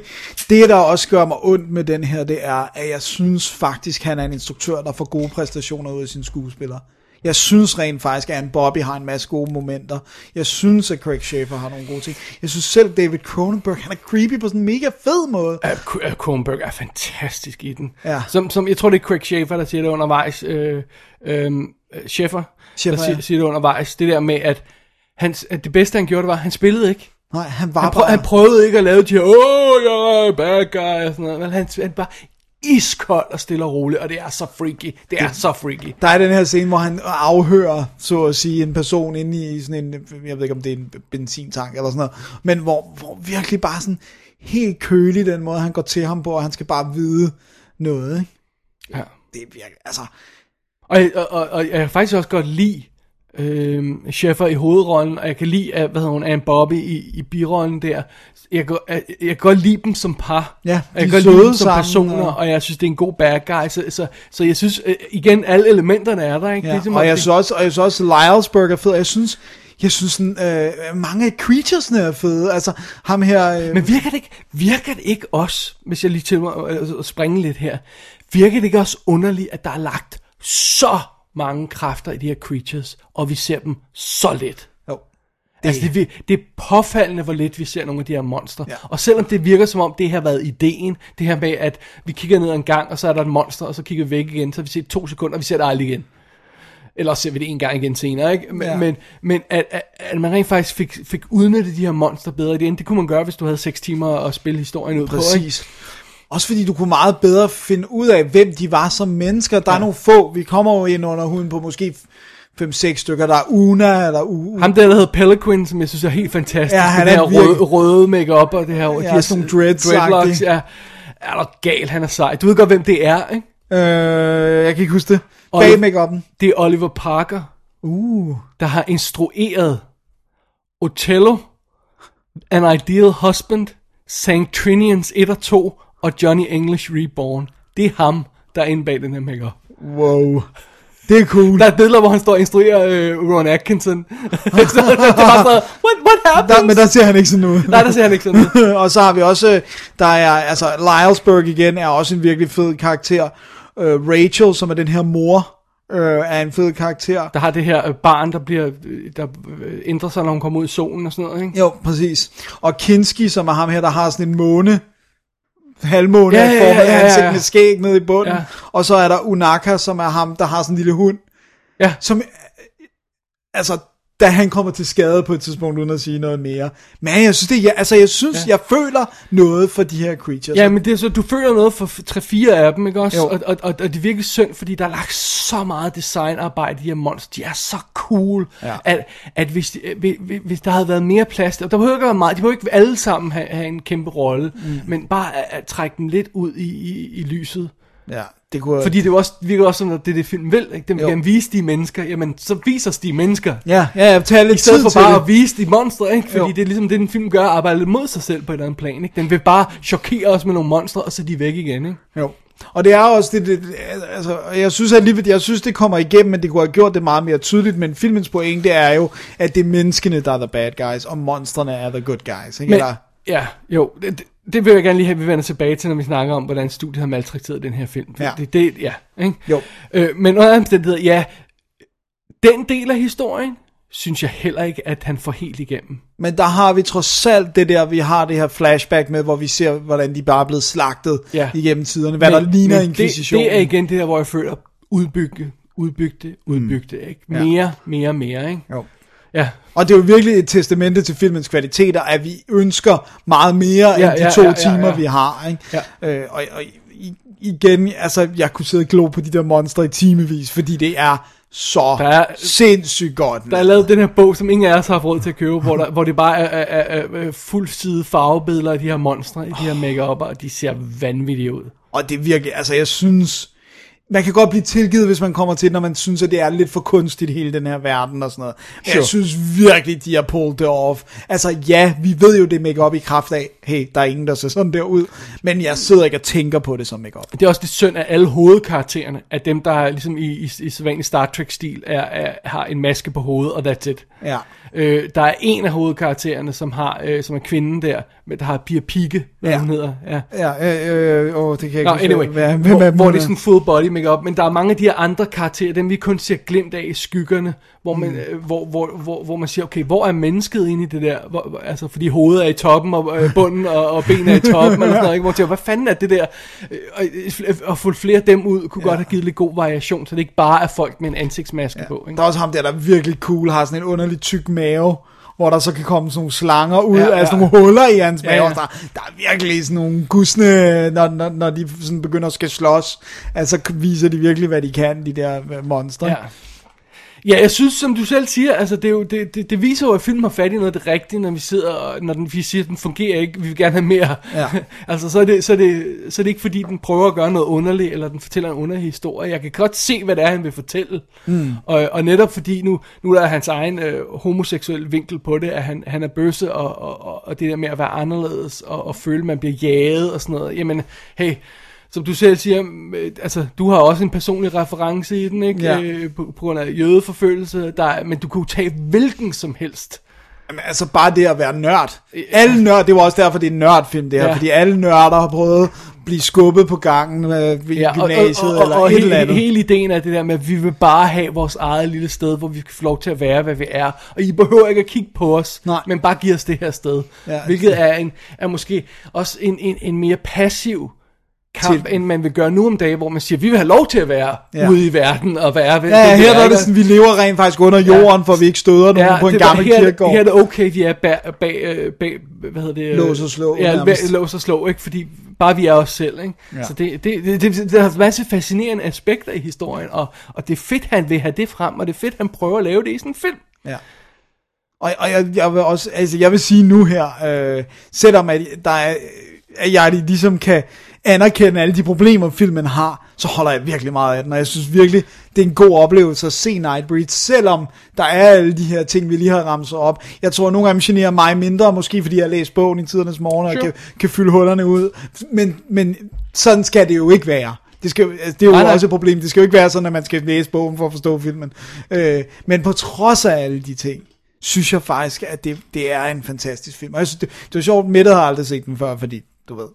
det der også gør mig ondt med den her, det er, at jeg synes faktisk, han er en instruktør, der får gode præstationer ud af sine skuespillere. Jeg synes rent faktisk, at en Bobby har en masse gode momenter. Jeg synes, at Craig Schaefer har nogle gode ting. Jeg synes selv, David Cronenberg, han er creepy på sådan en mega fed måde. Uh, Kronberg er fantastisk i den. Ja. Som, som, jeg tror, det er Craig Schaefer, der siger det undervejs. Øh, øh, Schaefer, Schäfer, der siger, ja. siger det undervejs. Det der med, at, han, at det bedste, han gjorde, det var, at han spillede ikke. Nej, han var Han, prøv, bare... han prøvede ikke at lave de her, åh, oh, jeg er bad guy, og sådan noget. Men han, han bare iskold og stille og roligt, og det er så freaky. Det er så freaky. Der er den her scene, hvor han afhører, så at sige, en person inde i sådan en, jeg ved ikke om det er en benzintank eller sådan noget, men hvor, hvor virkelig bare sådan helt kølig den måde, han går til ham på, og han skal bare vide noget, ikke? Ja. Det er virkelig, altså, Og, og, og, og jeg kan faktisk også godt lide øh, Sheffer i hovedrollen, og jeg kan lide, at, hvad hedder hun, Anne Bobby i, i birollen der. Jeg kan, jeg, jeg kan godt lide dem som par. Ja, jeg kan godt lide dem som personer, og- og... jeg synes, det er en god bad guy. Så, så, så jeg synes, øh, igen, alle elementerne er der, ikke? ja. det er, som og om jeg synes også, og jeg synes også, Lylesburg er fed, jeg synes, jeg synes sådan, øh, mange af creaturesne er fede, altså ham her, øh, Men virker det ikke, virker det ikke også, hvis jeg lige til mig øh, at springe lidt her, virker det ikke også underligt, at der er lagt så mange kræfter i de her creatures, og vi ser dem så lidt? jo. Det, altså, det, det er påfaldende, hvor lidt vi ser nogle af de her monster. Ja. Og selvom det virker som om, det har været ideen, det her med, at vi kigger ned en gang, og så er der et monster, og så kigger vi væk igen, så vi set to sekunder, og vi ser det aldrig igen. Eller ser vi det en gang igen senere, ikke? Men, Ja. men, men at, at, at, man rent faktisk fik, fik udnyttet de her monster bedre i det end, det kunne man gøre, hvis du havde 6 timer at spille historien ud på, ikke? Også fordi du kunne meget bedre finde ud af, hvem de var som mennesker. Der er nogle få, vi kommer jo ind under huden på måske 5-6 stykker. Der er Una, eller U. Ham der, der hedder Peliquin, som jeg synes er helt fantastisk. Ja, han er her røde, røde makeup og det her... de her sådan nogle dreads-agtige. dreadlocks, ja. Er der gal, han er sej. Du ved godt, hvem det er, ikke? Øh, jeg kan ikke huske det. Bag make Det er Oliver Parker, Uh. der har instrueret Othello, An Ideal Husband, St. Trinians 1 og 2 og Johnny English Reborn. Det er ham, der er inde bag den her makeup. Wow. Det er cool. Der er billeder, hvor han står og instruerer øh, Ron Atkinson. <laughs> så det er bare sådan, what, what happens? Der, men der ser han ikke sådan ud. Nej, der ser han ikke sådan ud. <laughs> og så har vi også, øh, der er, altså, Lylesburg igen er også en virkelig fed karakter. Øh, Rachel, som er den her mor, øh, er en fed karakter. Der har det her øh, barn, der bliver øh, der ændrer sig, når hun kommer ud i solen og sådan noget, ikke? Jo, præcis. Og Kinski, som er ham her, der har sådan en måne, halvmåne, Ja, ja, ja, ja, ja, ansigt med skæg nede i bunden. Ja. Og så er der Unaka, som er ham, der har sådan en lille hund, Ja, som, altså, da han kommer til skade på et tidspunkt, uden at sige noget mere. Men jeg synes, det, jeg, altså, jeg synes, ja. jeg føler noget for de her creatures. ja men det er så, du føler noget for 3-4 af dem, ikke også? Jo. Og, og, og, og det er virkelig synd, fordi der er lagt så meget designarbejde i de her monster. De er så cool, Ja. at, at hvis, de, hvis, hvis der havde været mere plads, og der behøver ikke være meget, de behøver ikke alle sammen have, have en kæmpe rolle, mm. men bare at, at trække dem lidt ud i, i, i lyset. Ja det kunne, Fordi det også, virker også sådan, at det er det film vil, ikke? Den vil Jo. gerne vise de mennesker, jamen så viser os de mennesker. Ja, ja, ja tag lidt I stedet for bare det. at vise de monstre, ikke? Fordi Jo. det er ligesom det, den film gør, arbejde lidt mod sig selv på et eller andet plan, ikke? Den vil bare chokere os med nogle monstre, og så er de væk igen, ikke? Jo. Og det er også det, det altså, jeg synes alligevel, jeg synes det kommer igennem, men det kunne have gjort det meget mere tydeligt, men filmens pointe er jo, at det er menneskene, der er the bad guys, og monstrene er the good guys, ikke? Men, Eller, ja, jo, det, det vil jeg gerne lige have, vi vender tilbage til, når vi snakker om, hvordan studiet har maltrakteret den her film. Ja. Det, det, ja, ikke? Jo. Øh, men under omstændigheder, ja, den del af historien, synes jeg heller ikke, at han får helt igennem. men der har vi trods alt det der, vi har det her flashback med, hvor vi ser, hvordan de bare er blevet slagtet Ja. igennem tiderne, hvad der ligner det, inkvisition. det er igen det der, hvor jeg føler, udbygge, udbygge, udbygge, ikke? Ja. Mere, mere, mere, ikke? Jo. Ja, Og det er jo virkelig et testamente til filmens kvaliteter, at vi ønsker meget mere Ja, end de ja, to ja, ja, timer, ja. vi har. Ikke? Ja. Øh, og, og igen, altså, jeg kunne sidde og glo på de der monster i timevis, fordi det er så Der er- sindssygt godt. der er lavet den her bog, som ingen af os har haft råd til at købe, hvor, der, hvor det bare er, er, er, er fuld side farvebilleder af de her monstre, i de her make og de ser vanvittige ud. Og det er virkelig, altså jeg synes, man kan godt blive tilgivet, hvis man kommer til, når man synes, at det er lidt for kunstigt, hele den her verden og sådan noget. Men Sure. jeg synes virkelig, de har pulled det off. Altså ja, vi ved jo, det er make-up i kraft af, hey, der er ingen, der ser sådan der ud. Men jeg sidder ikke og tænker på det som make-up. Det er også det synd af alle hovedkaraktererne, at dem, der er ligesom i, i, i sædvanlig Star Trek-stil, er, er, har en maske på hovedet, og that's it. Ja. Øh, der er en af hovedkaraktererne, som, har, øh, som er kvinden der, men der har Pia Pigge, hvad Ja. hun hedder. Ja. Ja, øh, øh, åh, det kan jeg ikke Nå, huske, anyway, hvad, hvem hvor, er hvor det er sådan full body makeup, men der er mange af de her andre karakterer, dem vi kun ser glimt af i skyggerne, hvor man, Mm. øh, hvor, hvor, hvor, hvor man siger, okay, hvor er mennesket inde i det der, hvor, altså fordi hovedet er i toppen, og øh, bunden og, og benene er i toppen, eller sådan noget, ikke? hvor man siger, hvad fanden er det der, Øh, og, øh, og få flere af dem ud, kunne ja. godt have givet lidt god variation, så det ikke bare er folk med en ansigtsmaske ja. på, ikke? Der er også ham der, der er virkelig cool, har sådan en underlig tyk mave, hvor der så kan komme sådan nogle slanger ud Ja, ja, af sådan nogle huller i hans mave. ja. Ja, Der, der er virkelig sådan nogle gusne, når, når, når de sådan begynder at skal slås, altså viser de virkelig, hvad de kan, de der øh, monstre. Ja. Ja, jeg synes, som du selv siger, altså det, er jo, det, det, det viser jo, at filmen har fat i noget af det rigtige, når vi sidder, og når den, vi siger, at den fungerer ikke, vi vil gerne have mere. Ja. <laughs> altså, så er, det, så, er det, så er det ikke, fordi den prøver at gøre noget underligt, eller den fortæller en underlig historie. Jeg kan godt se, hvad det er, han vil fortælle. Mm. Og, og netop fordi nu, nu er der hans egen øh, homoseksuel vinkel på det, at han, han er bøsse, og, og, og, og det der med at være anderledes, og, og føle, at man bliver jaget og sådan noget. Jamen, hey, som du selv siger, øh, altså, du har også en personlig reference i den, ikke? Ja. Øh, på, på grund af jødeforfølgelse, der, er- men du kunne tage hvilken som helst. Jamen, altså bare det at være nørd. Alle nørd, det var også derfor, det er en nørdfilm det her, Ja. fordi alle nørder har prøvet blive skubbet på gangen øh, ved Ja, og, og, gymnasiet og, og, eller og et hele, eller andet. hele ideen er det der med, at vi vil bare have vores eget lille sted, hvor vi kan få lov til at være, hvad vi er. Og I behøver ikke at kigge på os, Nej. men bare give os det her sted. Ja. Hvilket er, en, er måske også en, en, en mere passiv kamp, Til- end man vil gøre nu om dagen, hvor man siger, vi vil have lov til at være Ja. ja. ude i verden og være ved Ja, ja, her der er det sådan, vi lever rent faktisk under jorden, for vi ikke støder nogen Ja, på en det, gammel her, kirkegård. Her er det okay, vi er bag, bag, bag hvad hedder det? Lås og slå, Ja, nærmest. lås og slå, ikke? Fordi bare vi er os selv, ikke? Ja. Ja. Så det, det, det, det, der er en masse fascinerende aspekter i historien, og, og det er fedt, han vil have det frem, og det er fedt, han prøver at lave det i sådan en film. Ja. Og, og jeg, jeg vil også, altså jeg vil sige nu her, øh, selvom at der er, at jeg ligesom kan anerkende alle de problemer, filmen har, så holder jeg virkelig meget af den, og jeg synes virkelig, det er en god oplevelse at se Nightbreed, selvom der er alle de her ting, vi lige har ramset op. Jeg tror, nogle af dem generer mig mindre, måske fordi jeg har læst bogen i tidernes morgen, og Sure. kan, kan fylde hullerne ud, men, men sådan skal det jo ikke være. Det, skal, altså, det er jo Nej, nej. også et problem. Det skal jo ikke være sådan, at man skal læse bogen for at forstå filmen. Øh, men på trods af alle de ting, synes jeg faktisk, at det, det er en fantastisk film. Og jeg synes, det, det var sjovt, Mette har aldrig set den før, fordi, du ved,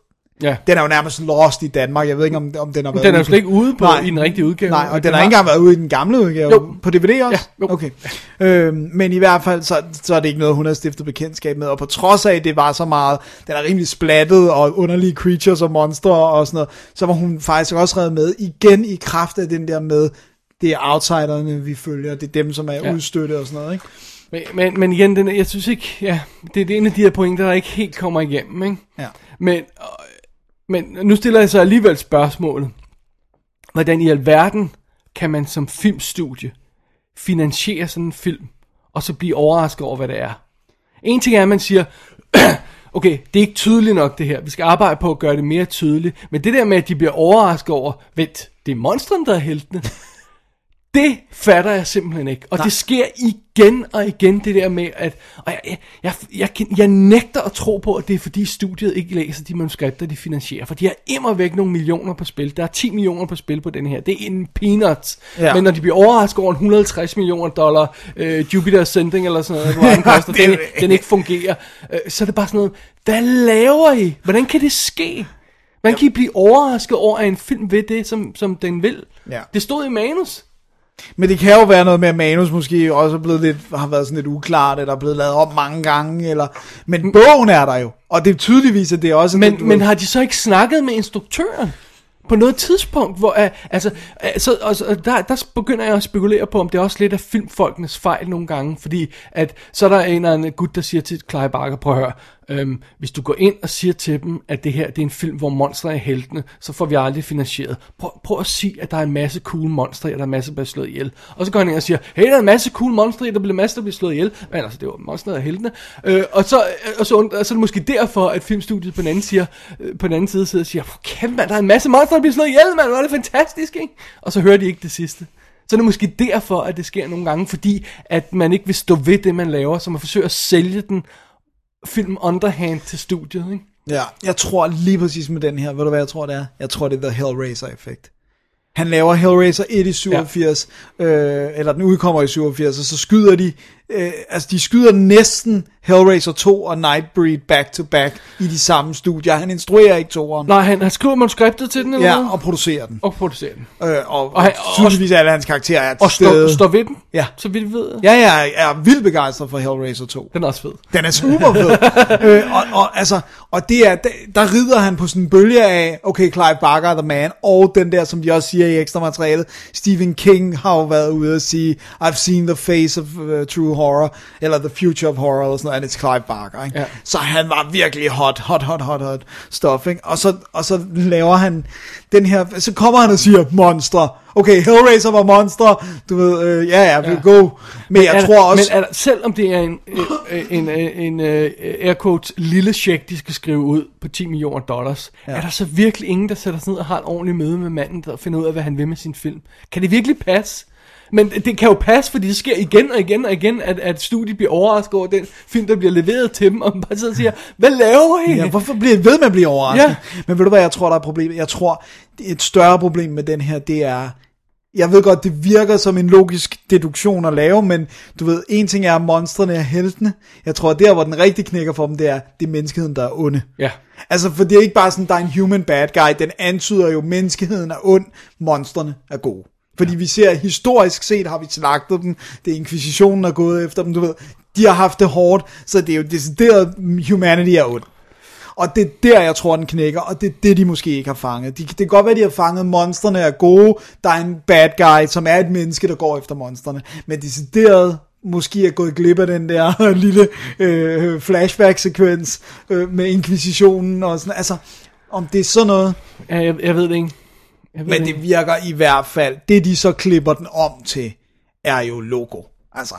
Ja. den er jo nærmest lost i Danmark. Jeg ved ikke, om, om den har været Den er jo slet ikke ude på, i den rigtige udgave. Nej, og den den har ikke engang været ude i den gamle udgave. Jo. På DVD også? Ja, jo. Okay. Øhm, men i hvert fald, så, så er det ikke noget, hun har stiftet bekendtskab med. Og på trods af, at det var så meget, den er rimelig splattet, og underlige creatures og monstre og sådan noget, så var hun faktisk også reddet med igen i kraft af den der med, det er outsiderne, vi følger. Det er dem, som er ja. Ja. udstøtte og sådan noget, ikke? Men, men, men igen, den, jeg synes ikke, ja, det, det er en af de her pointer, der ikke helt kommer igennem, ikke? Ja. Men, men nu stiller jeg så alligevel spørgsmålet. Hvordan i alverden kan man som filmstudie finansiere sådan en film, og så blive overrasket over, hvad det er? En ting er, at man siger, <clears throat> okay, det er ikke tydeligt nok det her, vi skal arbejde på at gøre det mere tydeligt, men det der med, at de bliver overrasket over, vent, det er monstren, der er heltene, det fatter jeg simpelthen ikke. Og Nej. det sker igen og igen, det der med, at og jeg, jeg, jeg, jeg, jeg nægter at tro på, at det er fordi studiet ikke læser de manuskripter, de finansierer. For de har immer væk nogle millioner på spil. Der er 10 millioner på spil på den her. Det er en peanuts. Ja. Men når de bliver overrasket over en 150 millioner dollar øh, Jupiter Ascending eller sådan noget, hvor den <laughs> koster, er- den, den ikke fungerer, øh, så er det bare sådan noget, hvad laver I? Hvordan kan det ske? Hvordan kan I blive overrasket over, at en film ved det, som, som den vil? Ja. Det stod i manus. Men det kan jo være noget med, at manus måske også er blevet lidt, har været sådan lidt uklart, eller er blevet lavet om mange gange, eller... Men bogen er der jo, og det er tydeligvis, at det er også... Men, du men har de så ikke snakket med instruktøren? På noget tidspunkt, hvor uh, altså, uh, så, og, så, der, der begynder jeg at spekulere på, om det er også lidt af filmfolkenes fejl nogle gange, fordi at så er der en eller anden gut, der siger til Clive Barker, prøv at høre, øhm, hvis du går ind og siger til dem, at det her det er en film, hvor monstre er heltene, så får vi aldrig finansieret. Prøv, prøv at sige, at der er en masse cool monstre, og der er en masse, der bliver slået ihjel. Og så går han ind og siger, hey, der er en masse cool monstre, der bliver masser, der bliver slået ihjel. Men altså, det var monstre og heltene. Øh, og, så, øh, og, så, og så er det måske derfor, at filmstudiet på den anden, siger, øh, på den anden side sidder og siger, kæft mand, der er en masse monstre, der bliver slået ihjel, mand, hvor er det fantastisk, ikke? Og så hører de ikke det sidste. Så er det måske derfor, at det sker nogle gange, fordi at man ikke vil stå ved det, man laver, så man forsøger at sælge den film underhand til studiet, ikke? Ja, jeg tror lige præcis med den her, ved du hvad jeg tror det er? Jeg tror det er The Hellraiser-effekt. Han laver Hellraiser 1 i 87, ja. øh, eller den udkommer i 87, og så skyder de, øh, altså de skyder næsten Hellraiser 2 og Nightbreed back to back i de samme studier. Han instruerer ikke toeren. Nej, han, han skriver manuskriptet til den, eller Ja, hvad? og producerer den. og producerer den. Øh, og, og, Og han- og tydeligvis alle hans karakterer er til Og står, står ved den, Ja. så vidt vi ved. Ja, jeg er vildt begejstret for Hellraiser 2. Den er også fed. Den er super fed. <laughs> øh, og, og, altså, og det er, der, der rider han på sådan en bølge af, okay, Clive Barker er the man, og den der, som de også siger i ekstra materialet, Stephen King har jo været ude at sige, I've seen the face of uh, true horror, eller the future of horror, eller sådan noget, and it's Clive Barker. Ikke? Ja. Så han var virkelig hot, hot, hot, hot, hot stuff. Ikke? Og, så, og så laver han den her, så kommer han og siger, monstre. Okay, Hellraiser var monstre, du ved, øh, ja, ja, vi ja. go. Men jeg er tror også... Men er der, selvom det er en, en, en, en, en uh, air quotes, lille check, de skal skrive ud på 10 millioner dollars, ja. er der så virkelig ingen, der sætter sig ned og har et ordentligt møde med manden, der finder ud af, hvad han vil med sin film? Kan det virkelig passe? Men det kan jo passe, fordi det sker igen og igen og igen, at, at studiet bliver overrasket over den film, der bliver leveret til dem, og man bare sidder og siger, hvad laver I? Ja, hvorfor bliver ved med at blive overrasket? Ja. Men ved du hvad, jeg tror, der er problemet? Jeg tror, det et større problem med den her, det er, jeg ved godt, det virker som en logisk deduktion at lave, men du ved, en ting er, at monstrene er heltene. Jeg tror, at der, hvor den rigtig knækker for dem, det er, det er menneskeheden, der er onde. Ja. Altså, for det er ikke bare sådan, der er en human bad guy. Den antyder jo, at menneskeheden er ond, monstrene er gode. Fordi ja. vi ser, historisk set har vi slagtet dem. Det er inkvisitionen, der er gået efter dem, du ved. De har haft det hårdt, så det er jo decideret, humanity er ond. Og det er der, jeg tror, den knækker, og det er det, de måske ikke har fanget. De, det kan godt være, de har fanget, monstrene er gode, der er en bad guy, som er et menneske, der går efter monstrene. Men decideret måske er gået glip af den der <laughs> lille øh, flashback-sekvens øh, med inkvisitionen og sådan Altså, om det er sådan noget. ja jeg, jeg ved det ikke. Men det virker i hvert fald, det de så klipper den om til, er jo logo. Altså,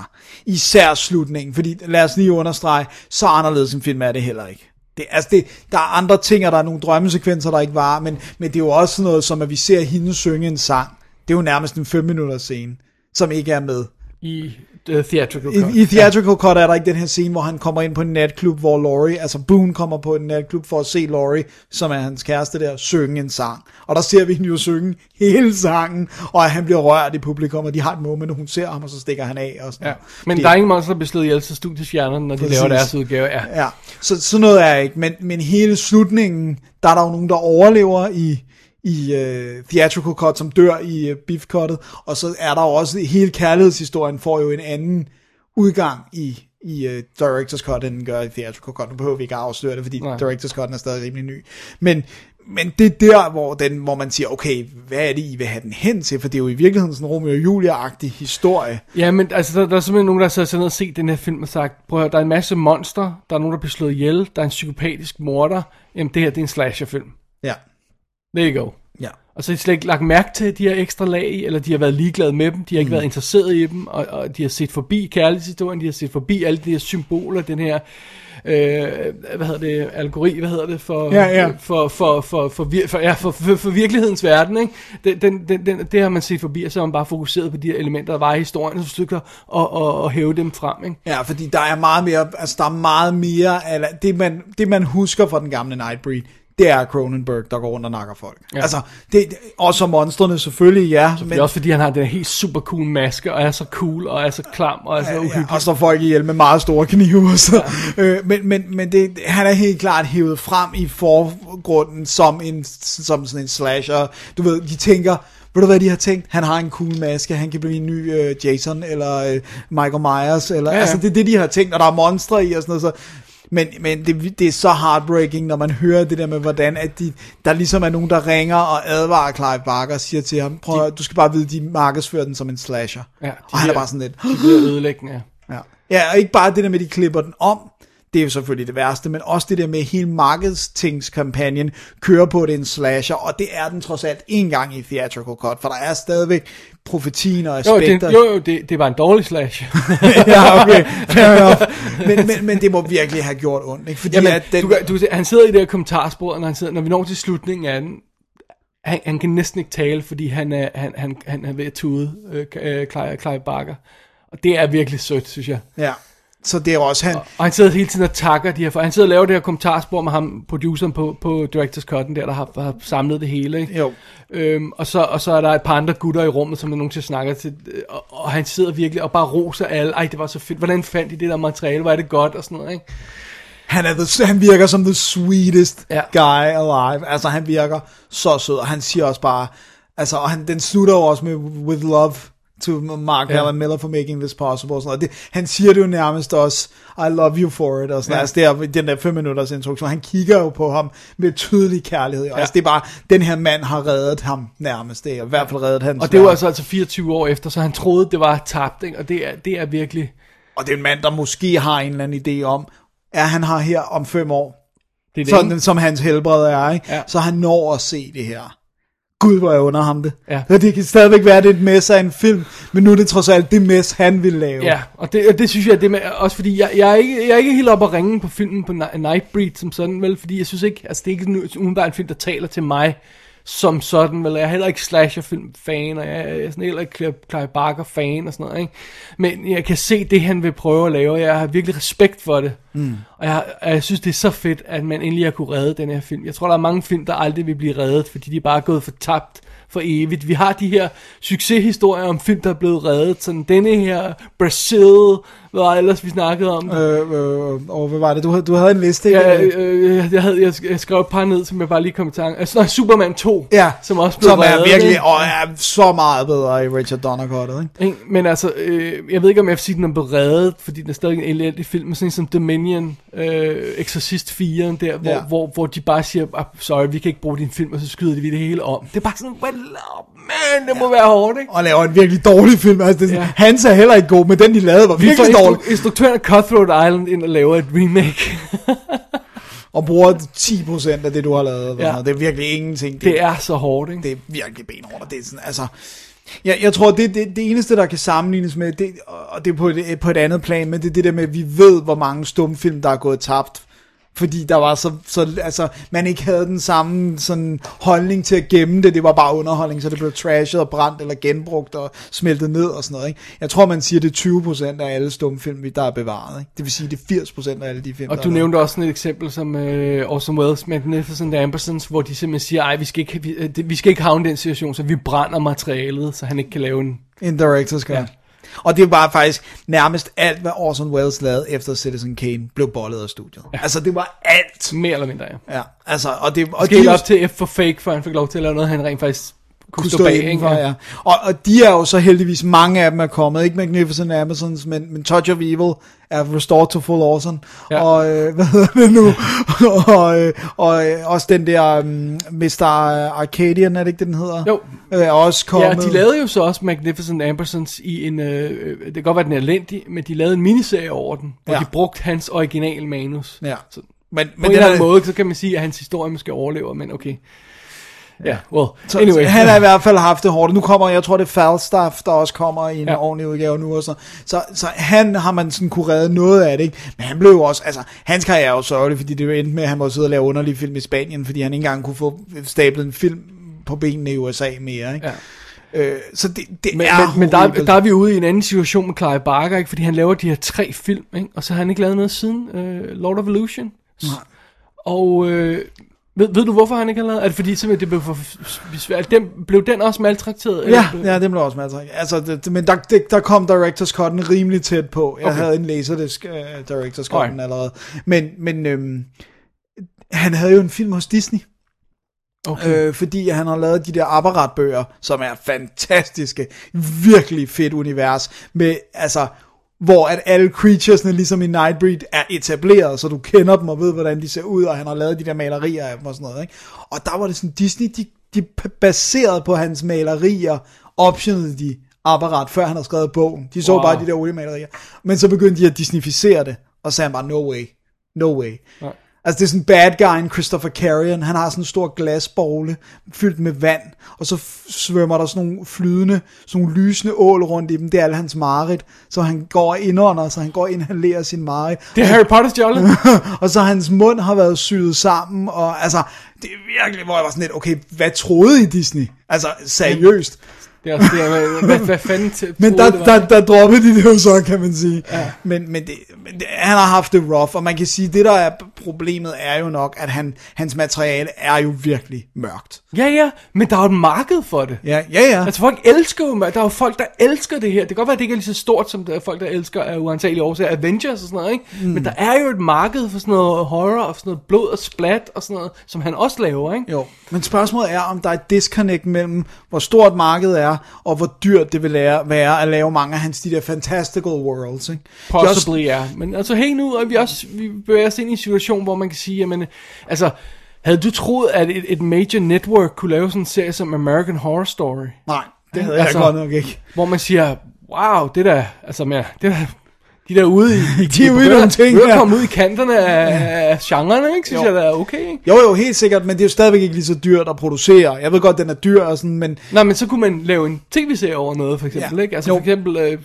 især slutningen, fordi lad os lige understrege, så anderledes en film er det heller ikke. Det, altså det, der er andre ting, og der er nogle drømmesekvenser, der ikke var, men, men det er jo også noget, som at vi ser hende synge en sang. Det er jo nærmest en 5 minutters scene, som ikke er med. I uh, theatrical cut. I, I Theatrical Cut er der ikke den her scene, hvor han kommer ind på en natklub, hvor Laurie, altså Boone kommer på en natklub for at se Laurie, som er hans kæreste der, synge en sang. Og der ser vi hende jo synge hele sangen, og han bliver rørt i publikum, og de har et moment, og hun ser ham, og så stikker han af. Og sådan Ja. Men Det- der er ingen monster, der bliver slået ihjel til studiestjernerne, når de Præcis. laver deres udgave. Ja. Ja, så sådan noget er ikke, men, men hele slutningen, der er der jo nogen, der overlever i, i uh, theatrical cut, som dør i uh, beef cuttet, og så er der jo også, hele kærlighedshistorien får jo en anden udgang i, i uh, director's cut, end den gør i theatrical cut. Nu behøver vi ikke at afsløre det, fordi Nej. director's cut er stadig rimelig ny. Men, men det er der, hvor, den, hvor man siger, okay, hvad er det, I vil have den hen til? For det er jo i virkeligheden sådan en Romeo og Julia-agtig historie. Ja, men altså, der, der er simpelthen nogen, der har sig ned og set den her film og sagt, prøv at høre, der er en masse monster, der er nogen, der bliver slået ihjel, der er en psykopatisk morder, jamen det her, det er en slasherfilm. Ja, There you go. ja. Og så har de slet ikke lagt mærke til de her ekstra lag eller de har været ligeglade med dem, de har ikke mm. været interesseret i dem, og, og de har set forbi kærlighedshistorien, de har set forbi alle de her symboler, den her, øh, hvad hedder det, algori, hvad hedder det, for, Ja, ja. for, for, for, for, vir, for, ja, for, for, for virkelighedens verden, ikke? Den, den, den, den, det har man set forbi, og så har man bare fokuseret på de her elementer, der var i historien, og så stykker og, og, og hæve dem frem, ikke? Ja, fordi der er meget mere, altså der er meget mere, eller det man, det man husker fra den gamle Nightbreed, det er Cronenberg, der går rundt og nakker folk. Ja. Altså, det, det- også monstrene selvfølgelig, ja. Men, det er også fordi, han har den helt super cool maske, og er så cool, og er så klam, og er så uhyggelig. Ja, og så folk ihjel med meget store knive. og Så. Ja. Øh, men men, men det, han er helt klart hævet frem i forgrunden som, en, som sådan en slasher. Du ved, de tænker, ved du hvad de har tænkt? Han har en cool maske, han kan blive en ny øh, Jason, eller øh, Michael Myers, eller, ja. ja. altså det er det, de har tænkt, og der er monstre i og sådan noget, så men, men det, det er så heartbreaking, når man hører det der med, hvordan at de, der ligesom er nogen, der ringer og advarer Clive Barker og siger til ham, prøv høre, du skal bare vide, de markedsfører den som en slasher. Ja, de og han er bare sådan lidt, De bliver ødelæggende, ja. Ja. ja, og ikke bare det der med, at de klipper den om, det er jo selvfølgelig det værste, men også det der med hele markedstingskampagnen kører på, at det er en slasher, og det er den trods alt en gang i Theatrical Cut, for der er stadigvæk profetien og Jo, aspekter. det, jo, jo det, det var en dårlig slash. <laughs> ja, okay. <laughs> Men, men, men det må virkelig have gjort ondt, ikke? Fordi Jamen, at den, du, du, han sidder i det her kommentarspor, når, han sidder, når vi når til slutningen af den, han, han kan næsten ikke tale, fordi han er, han, han, han er ved at tude, øh, øh, Clive Barker. Og det er virkelig sødt, synes jeg. ja. Så det er også han, Og han sidder hele tiden og takker de her, for han sidder og laver det her kommentarspor med ham, produceren på, på Directors Cut'en der, der har, har samlet det hele, ikke? jo, Øhm, og, så, og så er der et par andre gutter i rummet, som er nogen til at snakke til, øh, og, og han sidder virkelig og bare roser alle. Ej, det var så fedt. Hvordan fandt I det der materiale? Hvor er det godt? Og sådan noget, ikke? han, er the, han virker som the sweetest ja. guy alive. Altså, han virker så sød, og han siger også bare, altså, og han, den slutter jo også med, with love to Mark ja. Allen Miller for making this possible. Og sådan noget. Det, han siger det jo nærmest også, I love you for it, og sådan ja. altså, det er den der fem minutters introduktion. Han kigger jo på ham med tydelig kærlighed. Ja. Altså, det er bare, den her mand har reddet ham nærmest. Det er i hvert fald reddet hans Og det var altså, altså 24 år efter, så han troede, det var tabt, ikke? Og det er, det er virkelig... Og det er en mand, der måske har en eller anden idé om, er han har her om fem år, Det er det, sådan som hans helbred er, ikke? Ja. så han når at se det her. Gud, hvor jeg under ham det. Ja. Og det kan stadigvæk være, at det er et mess af en film, men nu er det trods alt det mess, han vil lave. Ja, og det, og det synes jeg, det med, også fordi, jeg, jeg, er ikke, jeg er ikke helt oppe at ringe på filmen på Ni- Nightbreed som sådan, vel, fordi jeg synes ikke, altså det er ikke nu- umiddelbart en film, der taler til mig som sådan, vel, jeg er heller ikke slasherfilm-fan, og jeg er sådan heller ikke Clive- Barker-fan og sådan noget, ikke? Men jeg kan se det, han vil prøve at lave, og jeg har virkelig respekt for det. Mm. Og jeg, og jeg synes, det er så fedt, at man endelig har kunne redde den her film. Jeg tror, der er mange film, der aldrig vil blive reddet, fordi de er bare gået for tabt for evigt. Vi har de her succeshistorier om film, der er blevet reddet. Sådan denne her, Brazil, hvad var ellers, vi snakkede om. Øh, øh, og hvad var det? Du, havde- du havde en liste, ikke? Ja, øh, jeg, havde, jeg, jeg skrev et par ned, som jeg bare lige kom i tanke. Altså, nej, Superman 2, ja. som også blev Som er reddet, virkelig, ikke? og er så meget bedre i Richard Donner-kortet, ikke? Ikke? Men altså, øh, jeg ved ikke om jeg vil sige, at den er blevet fordi den er stadig en elendig film, men sådan som Dominion, øh, Exorcist 4, der, hvor, Ja. hvor, hvor de bare siger, ah, sorry, vi kan ikke bruge din film, og så skyder de vi det hele om. Det er bare sådan, well, oh, man, det må være hårdt, ikke? Og laver en virkelig dårlig film. Altså, det, er sådan, Ja. Hans er heller ikke god, men den de lavede var Vi virkelig dårlig. instru- instruktøren af Cutthroat Island ind og laver et remake. <laughs> Og bruger 10% af det, du har lavet. Ja. Ja. Det er virkelig ingenting. det er så hårdt, ikke? det er virkelig benhårdt, det er sådan, altså... Jeg, jeg tror, det, det, det eneste, der kan sammenlignes med, det, og det er på et, på et andet plan, men det er det der med, at vi ved, hvor mange stumfilm, der er gået tabt. Fordi der var så, så, altså, man ikke havde den samme sådan holdning til at gemme det, det var bare underholdning, så det blev trashet og brændt eller genbrugt og smeltet ned og sådan noget, ikke? Jeg tror, man siger, det er 20% af alle stumfilm, der er bevaret, ikke? Det vil sige, det er 80% af alle de film, der Og du er nævnte også sådan et eksempel som uh, Orson Welles' Magnificent Ambersons, hvor de simpelthen siger, ej, vi skal ikke, vi, øh, vi skal ikke havne den situation, så vi brænder materialet, så han ikke kan lave en... En director's cut. Ja. Og det var faktisk nærmest alt, hvad Orson Welles lavede efter Citizen Kane, blev bollet af studiet. Ja. Altså, det var alt. Mere eller mindre, ja. Ja, altså, og det, og Og de helt er jo- op til F for fake, for han fik lov til at lave noget, han rent faktisk kunne, stå stå bag. Indenfor, ja. Og, og de er jo så heldigvis, mange af dem er kommet, ikke Magnificent Amazons, men, men Touch of Evil er restored to full Orson, Ja. ja. og øh, <laughs> hvad hedder det nu, <laughs> og, øh, og øh, også den der um, Mr. Arcadian, er det ikke det, den hedder? Jo. Øh, er også kommet. Ja, de lavede jo så også Magnificent Ambersons i en, øh, øh, det kan godt være, den er elendig, men de lavede en miniserie over den, hvor Ja. de brugte hans original manus. Ja. Så Men, på men en den eller anden måde, så kan man sige, at hans historie måske overlever, men okay. Ja, well, Så, anyway. så han har i hvert fald haft det hårdt. Nu kommer, jeg tror det er Falstaff, der også kommer i en Ja. ordentlig udgave nu. Og så. Så, så han har man sådan kunne redde noget af det, ikke? Men han blev jo også, altså, hans karriere er jo sørgelig, fordi det endte med, at han måtte sidde og lave underlige film i Spanien, fordi han ikke engang kunne få stablet en film på benene i USA mere, ikke? Ja. Øh, så det, det Men, er men, men der, der er vi ude i en anden situation med Clive Barker, ikke? fordi han laver de her tre film, ikke? og så har han ikke lavet noget siden øh, Lord of Illusion. Nej. Og øh, ved, ved du, hvorfor han ikke har lavet? Er det fordi, simpelthen, det blev for svært? Den, blev den også maltrakteret? Ja, Eller- ja, det blev også masser. Altså, det, men der, det, der kom Directors Cut'en rimelig tæt på. Jeg Okay. okay. havde en Laserdisc uh, Directors Cut'en Alright. allerede. Men, men øhm, han havde jo en film hos Disney. Okay. øh, fordi han har lavet de der apparatbøger, som er fantastiske, virkelig fedt univers, med altså, hvor at alle creaturesne, ligesom i Nightbreed, er etableret, så du kender dem og ved, hvordan de ser ud, og han har lavet de der malerier af dem og sådan noget, ikke? Og der var det sådan, Disney, de, de baseret på hans malerier, optionede de apparat, før han havde skrevet bogen. De så Wow. bare de der oliemalerier. Men så begyndte de at disnificere det, og sagde bare, no way, no way. Nej. Altså det er sådan bad guyen Christopher Carrion, han har sådan en stor glasbogle fyldt med vand, og så svømmer der sådan nogle flydende, sådan nogle lysende ål rundt i dem, det er alle hans marit, så han går ind under, så han går ind og inhalerer sin marit, Det er Harry Potter's jolle. <laughs> og så hans mund har været syet sammen, og altså, det er virkelig, hvor jeg var sådan lidt, okay, hvad troede I Disney? Altså, seriøst. Det er også det, hvad, hvad, hvad fanden til, Men der, det var? der, der droppede de det jo så, kan man sige. Ja. Men, men, det, men det, han har haft det rough, og man kan sige, det der er problemet er jo nok, at han, hans materiale er jo virkelig mørkt. Ja, ja, men der er jo et marked for det. Ja, ja, ja. Altså folk elsker jo, der er jo folk, der elsker det her. Det kan godt være, at det ikke er lige så stort, som der er folk, der elsker af uantagelige årsager, Avengers og sådan noget, ikke? Mm. Men der er jo et marked for sådan noget horror og sådan noget blod og splat og sådan noget, som han også laver, ikke? Jo, men spørgsmålet er, om der er et disconnect mellem, hvor stort markedet er, og hvor dyrt det vil lære, være at lave mange af hans de der fantastical worlds. Ikke? Er også- Possibly, ja. Men altså helt nu er vi også, vi bevæger os ind i en situation, hvor man kan sige, jamen, altså, havde du troet, at et, et major network kunne lave sådan en serie som American Horror Story? Nej, det havde Altså- jeg godt nok ikke. Hvor man siger, wow, det der, altså, men, det der, de der ude <laughs> i, De er ude i nogle ting, ja. ja. komme ud i kanterne af, af genrerne, ikke? Synes Jo. jeg, det er okay? Jo, jo, helt sikkert, men det er jo stadigvæk ikke lige så dyrt at producere. Jeg ved godt, den er dyr og sådan, men Nej, men så kunne man lave en tv-serie over noget, for eksempel, Ja. ikke? Altså Jo. for eksempel, øh,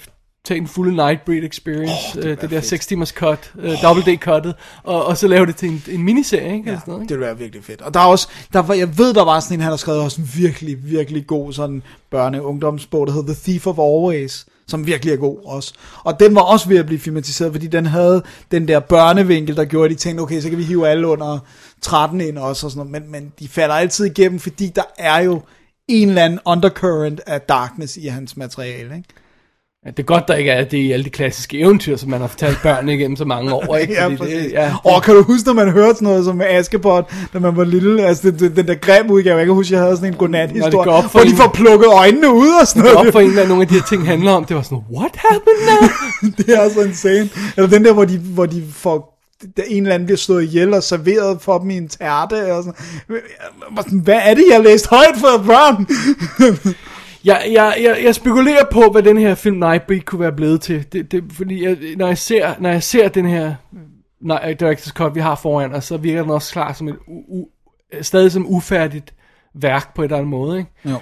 tage en fulde Nightbreed experience, det oh, det, ville det der fedt. 6 timers cut, øh, double day cuttet, og, og så lave det til en, en miniserie, ikke? ja, sådan noget, det ikke? ville være virkelig fedt. Og der er også, der var, jeg ved, der var sådan en, han har skrevet også en virkelig, virkelig god sådan børne-ungdomsbog, der hedder The Thief of Always, som virkelig er god også. Og den var også ved at blive filmatiseret, fordi den havde den der børnevinkel, der gjorde, at de tænkte, okay, så kan vi hive alle under 13 ind også, og sådan noget. Men, men de falder altid igennem, fordi der er jo en eller anden undercurrent af darkness i hans materiale, ikke? Ja, det er godt, der ikke er det i alle de klassiske eventyr, som man har fortalt børn igennem så mange år. Ikke? <laughs> ja, det, ja, Og kan du huske, når man hørte sådan noget som Askepot, da man var lille, altså den, den, den der grim udgave, jeg kan huske, jeg havde sådan en det godnat-historie, hvor de en- får plukket øjnene ud og sådan det noget. op for en, hvad nogle af de her ting handler om. Det var sådan, what happened now? <laughs> det er så insane. Eller den der, hvor de, hvor de får der en eller anden bliver slået ihjel og serveret for dem i en tærte. Og sådan. Hvad er det, jeg har læst højt for børn? Jeg, jeg, jeg, jeg spekulerer på, hvad den her film Nightbreed kunne være blevet til. Det, det, fordi jeg, når, jeg ser, når jeg ser den her nej, Director's Cut, vi har foran os, så virker den også klar som et u, u, stadig som ufærdigt værk på et eller andet måde. Ikke? Jo.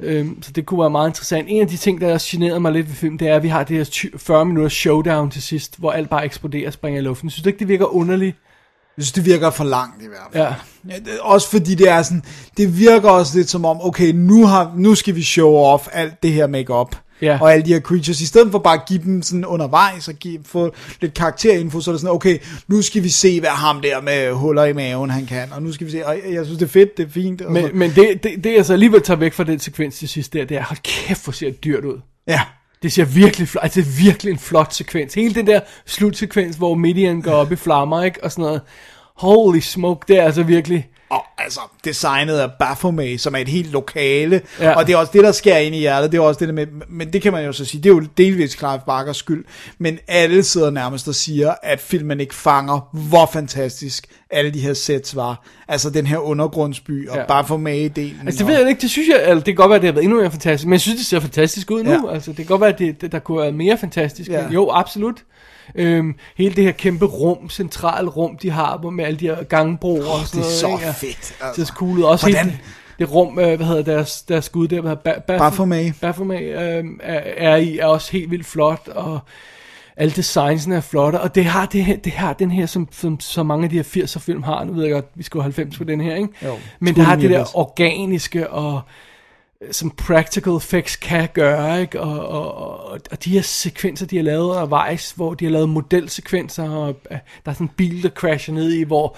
Øhm, så det kunne være meget interessant. En af de ting, der også generede mig lidt ved filmen, det er, at vi har det her 20 40 minutters showdown til sidst, hvor alt bare eksploderer og springer i luften. Synes du ikke, det virker underligt? Jeg synes, det virker for langt i hvert fald. Ja. Ja, det, også fordi det er sådan, det virker også lidt som om, okay, nu, har, nu skal vi show off alt det her makeup Ja. og alle de her creatures, i stedet for bare at give dem sådan undervejs og give, få lidt karakterinfo, så er det sådan, okay, nu skal vi se, hvad ham der med huller i maven, han kan, og nu skal vi se, og jeg synes, det er fedt, det er fint. Men, men det, det, det, jeg så alligevel tager væk fra den sekvens til sidst der, det er, hold kæft, hvor ser det dyrt ud. ja, det ser virkelig flot, altså det er virkelig en flot sekvens. Hele den der slutsekvens, hvor Midian går op i flammer, ikke? Og sådan noget. Holy smoke, det er altså virkelig og altså, designet af Baphomet, som er et helt lokale, Ja. og det er også det, der skærer ind i hjertet, det er også det der med, men det kan man jo så sige, det er jo delvis Clive Barkers skyld, men alle sidder nærmest og siger, at filmen ikke fanger, hvor fantastisk alle de her sets var. Altså den her undergrundsby, og Ja. Baphomet-delen. Altså det ved jeg ikke, det synes jeg, altså, det kan godt være, at det har været endnu mere fantastisk, men jeg synes, det ser fantastisk ud nu. Ja. Altså det kan godt være, at det, det, der kunne være mere fantastisk. Ja. Jo, absolut. Øhm, hele det her kæmpe rum, centrale rum, de har med alle de her gangbroer og sådan det er noget. så ikke? Fedt, Det altså. er så cool. Også Hvordan- hele det, det rum, øh, hvad hedder deres, deres skud der, hvad hedder ba- Baph- Baphomet. Baphomet øh, er, er i, er også helt vildt flot, og alle designsene er flotte, og det har, det her, det har den her, som, som så mange af de her 80'er film har, nu ved jeg godt, vi skal jo 90 på den her, ikke? Jo. Men det har det der 89. organiske, og som practical effects kan gøre, ikke? Og, og, og, og de her sekvenser, de har lavet undervejs, hvor de har lavet modelsekvenser, og øh, der er sådan en bil, der crasher ned i, hvor,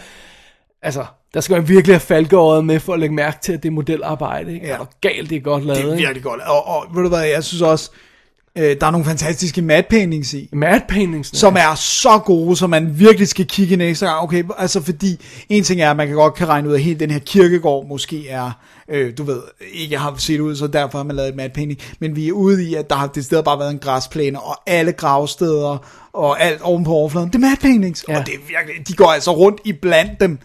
altså, der skal man virkelig have falkeåret med for at lægge mærke til, at det er modelarbejde, ikke? Ja. Og galt, det er godt lavet, Det er virkelig godt. Og, og ved du hvad, jeg synes også, øh, der er nogle fantastiske matte paintings i. Matte paintings. som er så gode, så man virkelig skal kigge en ekstra gang. Okay, altså fordi, en ting er, at man kan godt kan regne ud, at hele den her kirkegård måske er, øh, du ved, ikke har set ud, så derfor har man lavet et matte painting. Men vi er ude i, at der har det sted bare været en græsplæne, og alle gravsteder, og alt oven på overfladen, det er matte paintings. Ja. Og det er virkelig, de går altså rundt i blandt dem.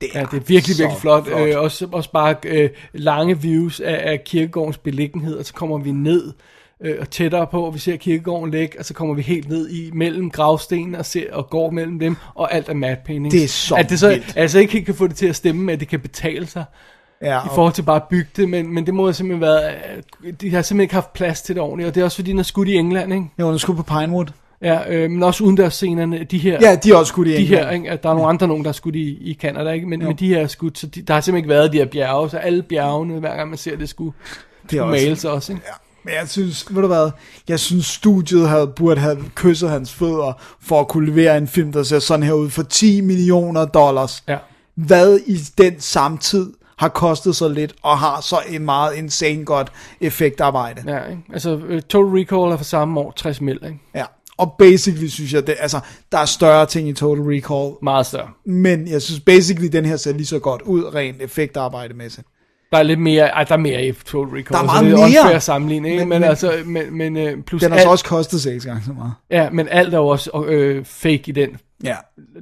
Det Ja, det er virkelig, virkelig flot. flot. Øh, også, også bare øh, lange views af, af kirkegårdens beliggenhed, og så kommer vi ned øh, og tættere på, og vi ser kirkegården ligge, og så kommer vi helt ned i mellem gravstenene og, ser, og går mellem dem, og alt er matte paintings. Det er så At det så vildt. altså ikke helt kan få det til at stemme at det kan betale sig ja, i forhold til bare at bygge det, men, men det må jo simpelthen være, øh, de har simpelthen ikke haft plads til det ordentligt, og det er også fordi, den er skudt i England, ikke? Jeg var sgu på Pinewood. Ja, øh, men også udendørsscenerne, de her... Ja, de er også skudt i de England. her, ikke? der er nogle andre nogen, der er skudt i, i Canada, ikke? Men, men de her er skudt, så de, der har simpelthen ikke været de her bjerge, så alle bjergene, hver gang man ser det, skulle, Det er skulle også- males også, ikke? Men jeg synes, ved du hvad, jeg synes studiet havde, burde have kysset hans fødder for at kunne levere en film, der ser sådan her ud for 10 millioner dollars. Ja. Hvad i den samtid har kostet så lidt, og har så en meget insane godt effektarbejde. Ja. Ikke? Altså, øh, Total Recall er fra samme år, 60 mil, ikke? ja. Og basically synes jeg, det, altså, der er større ting i Total Recall, Meget større. men jeg synes basically, den her ser lige så godt ud, rent effektarbejde mæssigt. Der er lidt mere, ej, der er mere i Total Recall. Der er så meget det er mere. ikke? Men, Men- men, altså, men, men øh, plus Den har alt, så også kostet seks gange så meget. Ja, men alt er jo også øh, fake i den. Ja,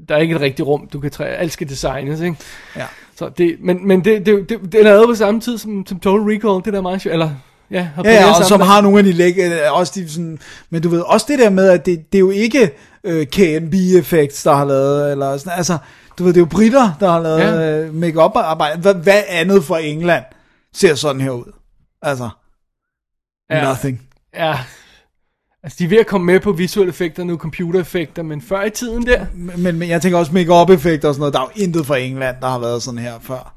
Der er ikke et rigtigt rum, du kan træ. Alt skal designes, ikke? ja. Så det, men, men det, det, det, det er lavet på samme tid som, som Total Recall, det der er meget sjovt. Eller, ja, har Ja, ja, og samme som har nogle af de læg, øh, også de sådan, men du ved, også det der med, at det, det er jo ikke øh, KNB Effects, der har lavet, eller sådan, altså, du ved, det er jo britter, der har lavet Ja. øh, make-up arbejde. Hvad, hvad andet fra England ser sådan her ud? Altså, Ja. nothing. Ja, altså de er ved at komme med på visuelle effekter nu, computereffekter, men før i tiden der, Men, men jeg tænker også make-up effekter og sådan noget, der er jo intet fra England, der har været sådan her før.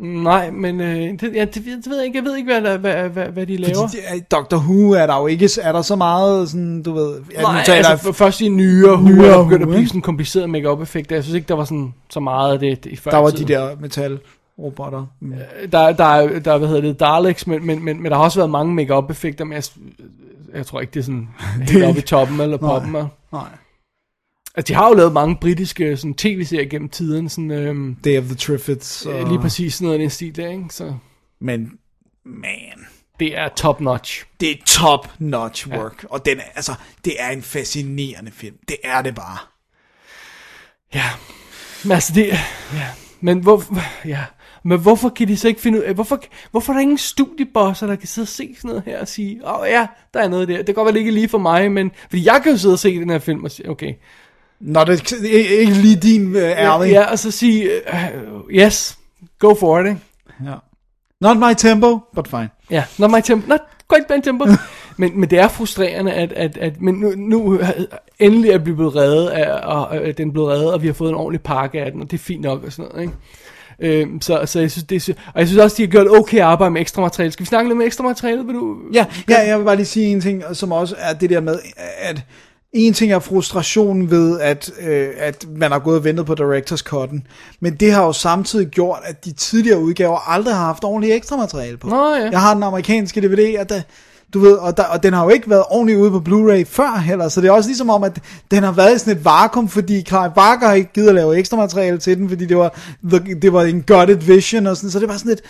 Nej, men øh, det, ja, det, det ved jeg ikke. Jeg ved ikke, hvad, der- hvad, hvad, hvad de laver. Fordi det er- Doctor Who er der jo ikke, er der så meget sådan, du ved, ja, Nej, taler altså, f- først i nyere Who, Nyere er der begyndt at blive sådan kompliceret make-up effekter. Jeg synes ikke, der var sådan så meget af det i før der var tiden. de der metalrobotter. Mm. Der, der, er- der, er, hvad hedder det, Daleks, men, men, men, men der har også været mange make-up effekter, men jeg, jeg tror ikke, det er sådan <laughs> helt oppe i toppen eller Nej. poppen. vel? Nej. Altså, de har jo lavet mange britiske sådan, tv-serier gennem tiden, sådan, øhm, Day of the Triffids. øh, lige præcis sådan noget i den stil der, ikke? Så Men, man, det er top notch. det er top notch work. Ja. Og den er, altså, det er en fascinerende film. Det er det bare. Ja, men altså det, ja, men hvor, ja, men hvorfor kan de så ikke finde ud af, hvorfor, hvorfor er der ingen studiebosser, der kan sidde og se sådan noget her og sige, åh oh, ja, der er noget der, det kan godt være det ikke lige for mig, men, fordi jeg kan jo sidde og se den her film og sige, okay, Nå, det ikke- lige din uh, ja, og så sige, uh, yes, go for it, ikke? ja. Not my tempo, but fine. Ja, not my tempo, not quite my tempo. <laughs> men, men det er frustrerende, at, at, at men nu, nu endelig er vi blevet reddet, af, og, og den er blevet reddet, og vi har fået en ordentlig pakke af den, og det er fint nok og sådan noget, ikke? Øhm, så, så jeg synes, det er, og jeg synes også, de har gjort okay arbejde med ekstra materiale. Skal vi snakke lidt med ekstra materiale? Vil du? Ja, ja, jeg vil bare lige sige en ting, som også er det der med, at en ting er frustrationen ved, at, øh, at man har gået og ventet på Directors Cut'en, men det har jo samtidig gjort, at de tidligere udgaver aldrig har haft ordentligt ekstra materiale på. Nå, ja. Jeg har den amerikanske DVD, og, der, du ved, og, der, og den har jo ikke været ordentligt ude på Blu-ray før heller, så det er også ligesom om, at den har været i sådan et vakuum, fordi Clive Barker har ikke givet at lave ekstra materiale til den, fordi det var, det var en gutted vision og sådan, så det var sådan et,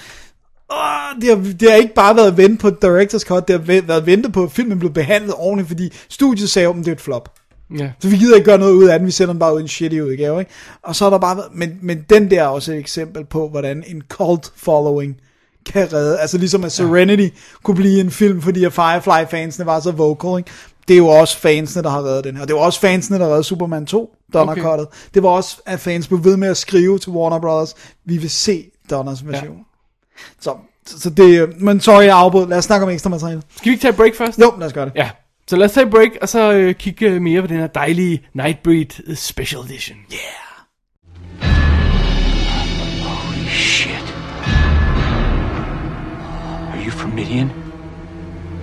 Åh, det, har, det har ikke bare været vente på Directors Cut, det har været vente på, at filmen blev behandlet ordentligt, fordi studiet sagde, at det er et flop. Ja. Så vi gider ikke gøre noget ud af den, vi sender den bare ud i en shitty udgave, ikke? Og så er der bare været, men, men den der er også et eksempel på, hvordan en cult following kan redde, altså ligesom at Serenity ja. kunne blive en film, fordi at Firefly-fansene var så vocal, ikke? Det er jo også fansene, der har reddet den her. Det var også fansene, der reddede Superman 2, Donner Okay. okay. Det var også, at fans blev ved med at skrive til Warner Brothers, vi vil se Donners version. Ja. Så, så det, men sorry, jeg afbrød. Lad os snakke om ekstra materiale. Skal vi ikke tage et break først? Jo, lad os gøre det. Ja. Så lad os tage et break, og så øh, kigge mere på den her dejlige Nightbreed øh, Special Edition. Yeah. Holy shit. Are you from Midian?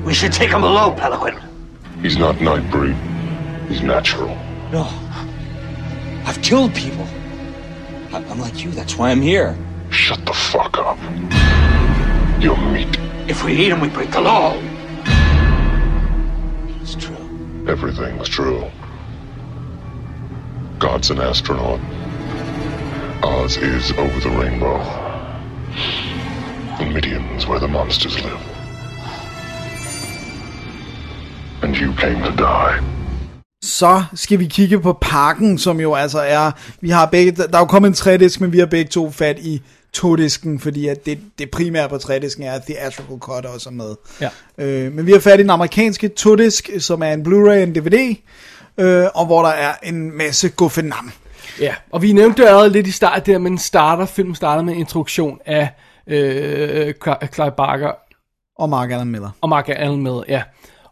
We should take him alone, Pelican. He's not Nightbreed. He's natural. No. I've killed people. I'm, I'm like you, that's why I'm here. Shut the fuck up. You're meat. If we eat him, we break the law. It's true. Everything's true. God's an astronaut. Oz is over the rainbow. And Midian's where the monsters live. And you came to die. Så skal vi kigge på pakken, som jo altså er, vi har begge, der er jo kommet en trædisk, men vi har begge to fat i to-disken, fordi at det, det primære på trædisken er, at Theatrical Cut også er med. Ja. Øh, men vi har fat i den amerikanske to-disk, som er en Blu-ray og en DVD, øh, og hvor der er en masse guffenam. Ja, og vi nævnte det allerede lidt i start der, men starter, filmen starter med en introduktion af øh, Cl- Clive Barker Og Mark Allen Miller. og Mark Allen med, ja.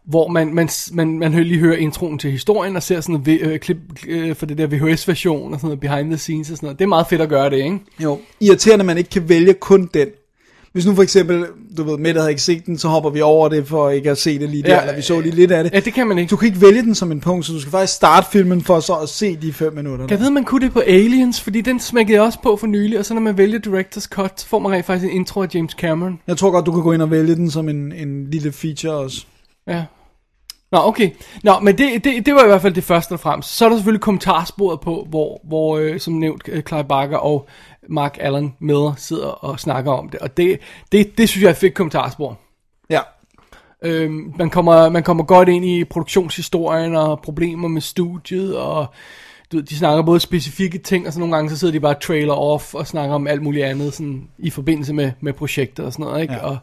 Hvor man, man, man, man hører- lige hører introen til historien og ser sådan et øh, klip øh, for det der VHS-version og sådan noget behind the scenes og sådan noget. Det er meget fedt at gøre det, ikke? Jo, irriterende, at man ikke kan vælge kun den. Hvis nu for eksempel, du ved, Mette havde ikke set den, så hopper vi over det for ikke at se det lige der, Ja, eller vi så lige lidt af det. Ja, det kan man ikke. Du kan ikke vælge den som en punkt, så du skal faktisk starte filmen for så at se de fem minutter. Jeg ved, man kunne det på Aliens, fordi den smækkede jeg også på for nylig, og så når man vælger Director's Cut, så får man rent faktisk en intro af James Cameron. Jeg tror godt, du kan gå ind og vælge den som en, en lille feature også. Ja. Nå, okay. Nå, men det, det, det var i hvert fald det første og fremmest. Så er der selvfølgelig kommentarsporet på, hvor, hvor øh, som nævnt, øh, Clive Barker og Mark Allen Miller sidder og snakker om det. Og det, det, det synes jeg er et fedt kommentarspor. Ja. Øhm, man, kommer, man kommer godt ind i produktionshistorien og problemer med studiet, og du de snakker både specifikke ting, og så nogle gange så sidder de bare trailer off og snakker om alt muligt andet sådan, i forbindelse med, med projekter og sådan noget. Ikke? Ja. Og,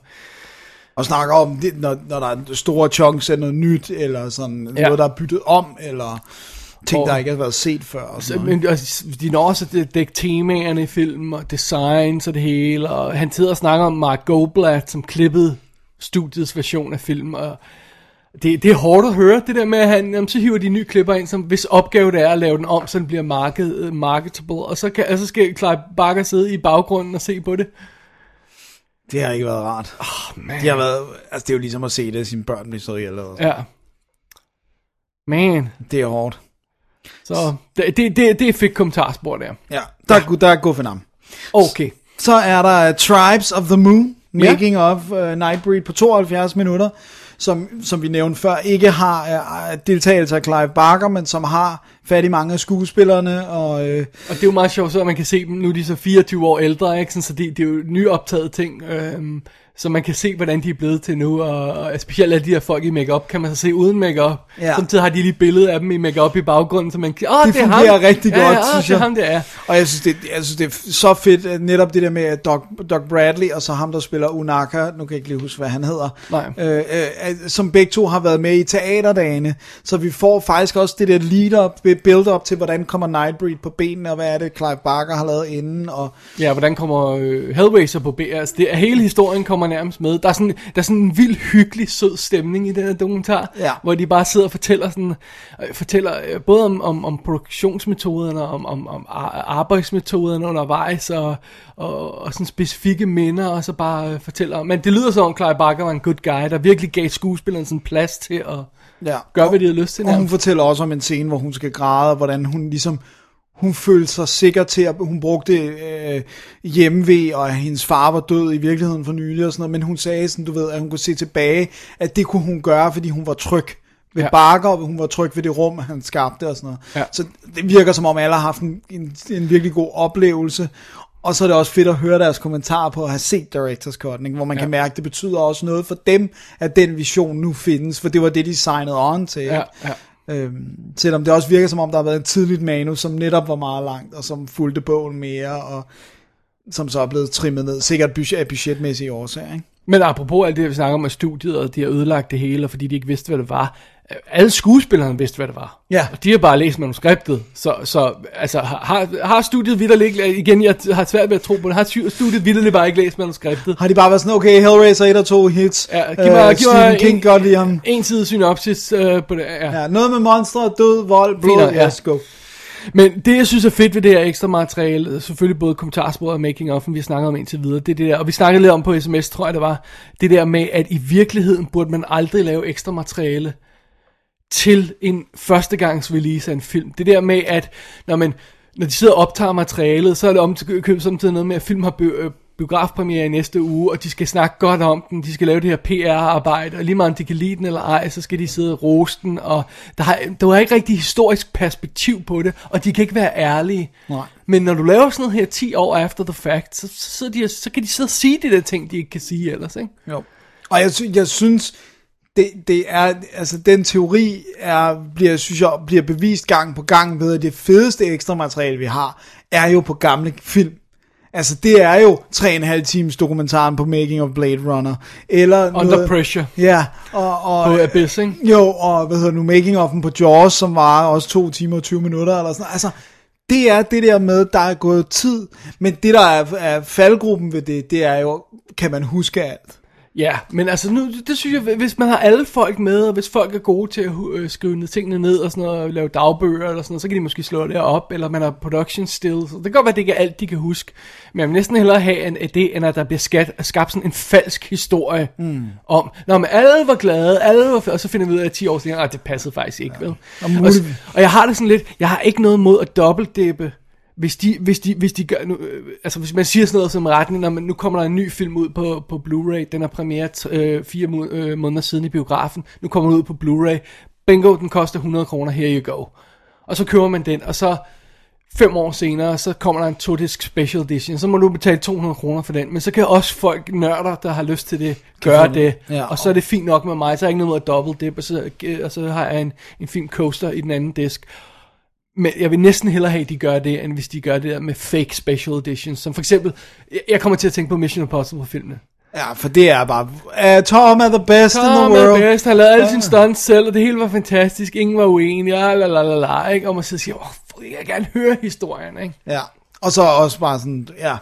Og snakker om, det, når, når der er store chunks af noget nyt, eller sådan Ja. noget, der er byttet om, eller ting, Og- der ikke har været set før. Og Så, sådan men altså, de når også at dække temaerne i filmen, og designs og det hele, og han sidder og snakker om Mark Goldblatt, som klippede studiets version af filmen, og det, det er hårdt at høre, det der med, at han, jamen, så hiver de nye klipper ind, som hvis opgave det er at lave den om, så den bliver market, marketable, og så, kan, så skal Clive Barker sidde i baggrunden og se på det. Det har ikke været rart. Oh, man. Det har været, altså det er jo ligesom at se det, at sine børn bliver så ihjel. Ja. Ja. Man. Det er hårdt. Så det, det, det, det fik kommentarspor der. Ja, der, er, der er navn. Okay. Så er der Tribes of the Moon, making ja. of uh, Nightbreed på 72 minutter, som, som vi nævnte før, ikke har uh, deltagelse af Clive Barker, men som har fat i mange af skuespillerne, og uh, Og det er jo meget sjovt, så at man kan se dem, nu er de så 24 år ældre, ikke? Sådan, så det, det er jo nyoptaget ting, øhm, så man kan se, hvordan de er blevet til nu, og, og specielt alle de her folk i makeup kan man så se uden makeup. Ja. Samtidig har de lige billede af dem i makeup i baggrunden, så man kan, åh, Det det, er fungerer ham. rigtig ja, godt, ja, synes det er jeg. ham, det er. Og jeg synes, det, jeg synes, det er så fedt, netop det der med Doc, Doc Bradley, og så ham, der spiller Unaka, nu kan jeg ikke lige huske, hvad han hedder, Nej. øh, øh, som begge to har været med i teaterdagene, så vi får faktisk også det der lead-up, build-up til, hvordan kommer Nightbreed på benene, og hvad er det, Clive Barker har lavet inden, og Ja, hvordan kommer øh, Hellraiser på B? Altså, det, hele historien kommer nærmest med. Der er, sådan, der er sådan en vild, hyggelig, sød stemning i den her dokumentar, Ja. hvor de bare sidder og fortæller, sådan, øh, fortæller øh, både om, om, om produktionsmetoderne, om, om, om ar- arbejdsmetoderne undervejs, og, og, og sådan specifikke minder, og så bare øh, fortæller. Men det lyder som om Clive Barker var en good guy, der virkelig gav skuespilleren sådan plads til at ja. gøre, hvad de havde lyst til. Og hun fortæller også om en scene, hvor hun skal græde, og hvordan hun ligesom, hun følte sig sikker til, at hun brugte øh, hjemmevæg, og at hendes far var død i virkeligheden for nylig og sådan noget, men hun sagde sådan, du ved, at hun kunne se tilbage, at det kunne hun gøre, fordi hun var tryg ved Ja. Barker, og hun var tryg ved det rum, han skabte og sådan noget. Ja. Så det virker som om alle har haft en, en, en virkelig god oplevelse, og så er det også fedt at høre deres kommentarer på at have set Directors Cut, ikke? hvor man ja. kan mærke, at det betyder også noget for dem, at den vision nu findes, for det var det, de signede on til. Ja, ja. Øhm, selvom det også virker som om, der har været et tidligt manus, som netop var meget langt, og som fulgte bogen mere, og som så er blevet trimmet ned, sikkert budget, af budgetmæssige årsager. Ikke? Men apropos alt det, vi snakker om, at studiet, og de har ødelagt det hele, fordi de ikke vidste, hvad det var. Alle skuespillerne vidste, hvad det var. Ja. Og de har bare læst manuskriptet. Så, så altså, har, har studiet vidderligt ikke... Igen, jeg har svært ved at tro på det. Har studiet vidderligt bare ikke læst manuskriptet? Har de bare været sådan, okay, Hellraiser 1 og 2 hits, Ja, giv mig, Øh, giv mig King en, godt lide ham. en side synopsis øh, på det. Ja. Ja, noget med monstre, død, vold, blod, nok, ja. let's go. Men det, jeg synes er fedt ved det her ekstra materiale, selvfølgelig både kommentarsporet og making of, vi har snakket om indtil videre, det er det der, og vi snakkede lidt om på sms, tror jeg det var, det der med, at i virkeligheden burde man aldrig lave ekstra materiale til en førstegangs release af en film. Det der med, at når, man, når de sidder og optager materialet, så er det om til køb samtidig noget med, at film har bi- øh, biografpremiere i næste uge, og de skal snakke godt om den, de skal lave det her PR-arbejde, og lige meget om de kan lide den eller ej, så skal de sidde og rose den, og der, har, der var ikke rigtig historisk perspektiv på det, og de kan ikke være ærlige. Nej. Men når du laver sådan noget her 10 år after the fact, så, så, sidder de, så kan de sidde og sige de der ting, de ikke kan sige ellers, ikke? Jo. Og jeg, sy- jeg synes, det, det er, altså den teori er, bliver, synes jeg, bliver bevist gang på gang ved, at det fedeste ekstra materiale, vi har, er jo på gamle film. Altså det er jo 3,5 times dokumentaren på Making of Blade Runner. Eller Under noget, Pressure Ja, og, og, på Abyss, ikke? jo, og hvad hedder nu, Making of'en på Jaws, som var også 2 timer og 20 minutter, eller sådan. Altså, det er det der med, der er gået tid, men det der er, er faldgruppen ved det, det er jo, kan man huske alt? Ja, men altså nu, det synes jeg, hvis man har alle folk med, og hvis folk er gode til at øh, skrive tingene ned og sådan noget, og lave dagbøger eller sådan noget, så kan de måske slå det op, eller man har production stills. Det kan godt være, at det ikke er alt, de kan huske. Men jeg vil næsten hellere have en, det, end at der bliver skat, skabt sådan en falsk historie mm. om, når men alle var glade, alle var, og så finder vi ud af, at 10 år siden, at det passede faktisk ikke, vel? Og, muligt- og jeg har det sådan lidt, jeg har ikke noget mod at dobbeltdippe, hvis de, hvis de, hvis de gør, nu, øh, altså hvis man siger sådan noget som retning, når man, nu kommer der en ny film ud på, på Blu-ray, den er premiere øh, fire må, øh, måneder siden i biografen, nu kommer den ud på Blu-ray, bingo, den koster 100 kroner, here you go. Og så køber man den, og så fem år senere, så kommer der en to-disc special edition, så må du betale 200 kroner for den, men så kan også folk, nørder, der har lyst til det, gøre det, Ja. og så er det fint nok med mig, så er jeg ikke noget med at double dip, og så, og så har jeg en, en fin coaster i den anden disk, men jeg vil næsten hellere have, at de gør det, end hvis de gør det der med fake special editions. Som for eksempel, jeg- kommer til at tænke på Mission Impossible filmene. Ja, for det er bare, uh, Tom er the best in the Tom world. er bedst, han lavede alle sine stunts selv, og det hele var fantastisk, ingen var uenige, ja, la la la la, ikke? Og man så siger, åh, jeg vil gerne høre historien, ikke? Ja, og så også bare sådan, ja.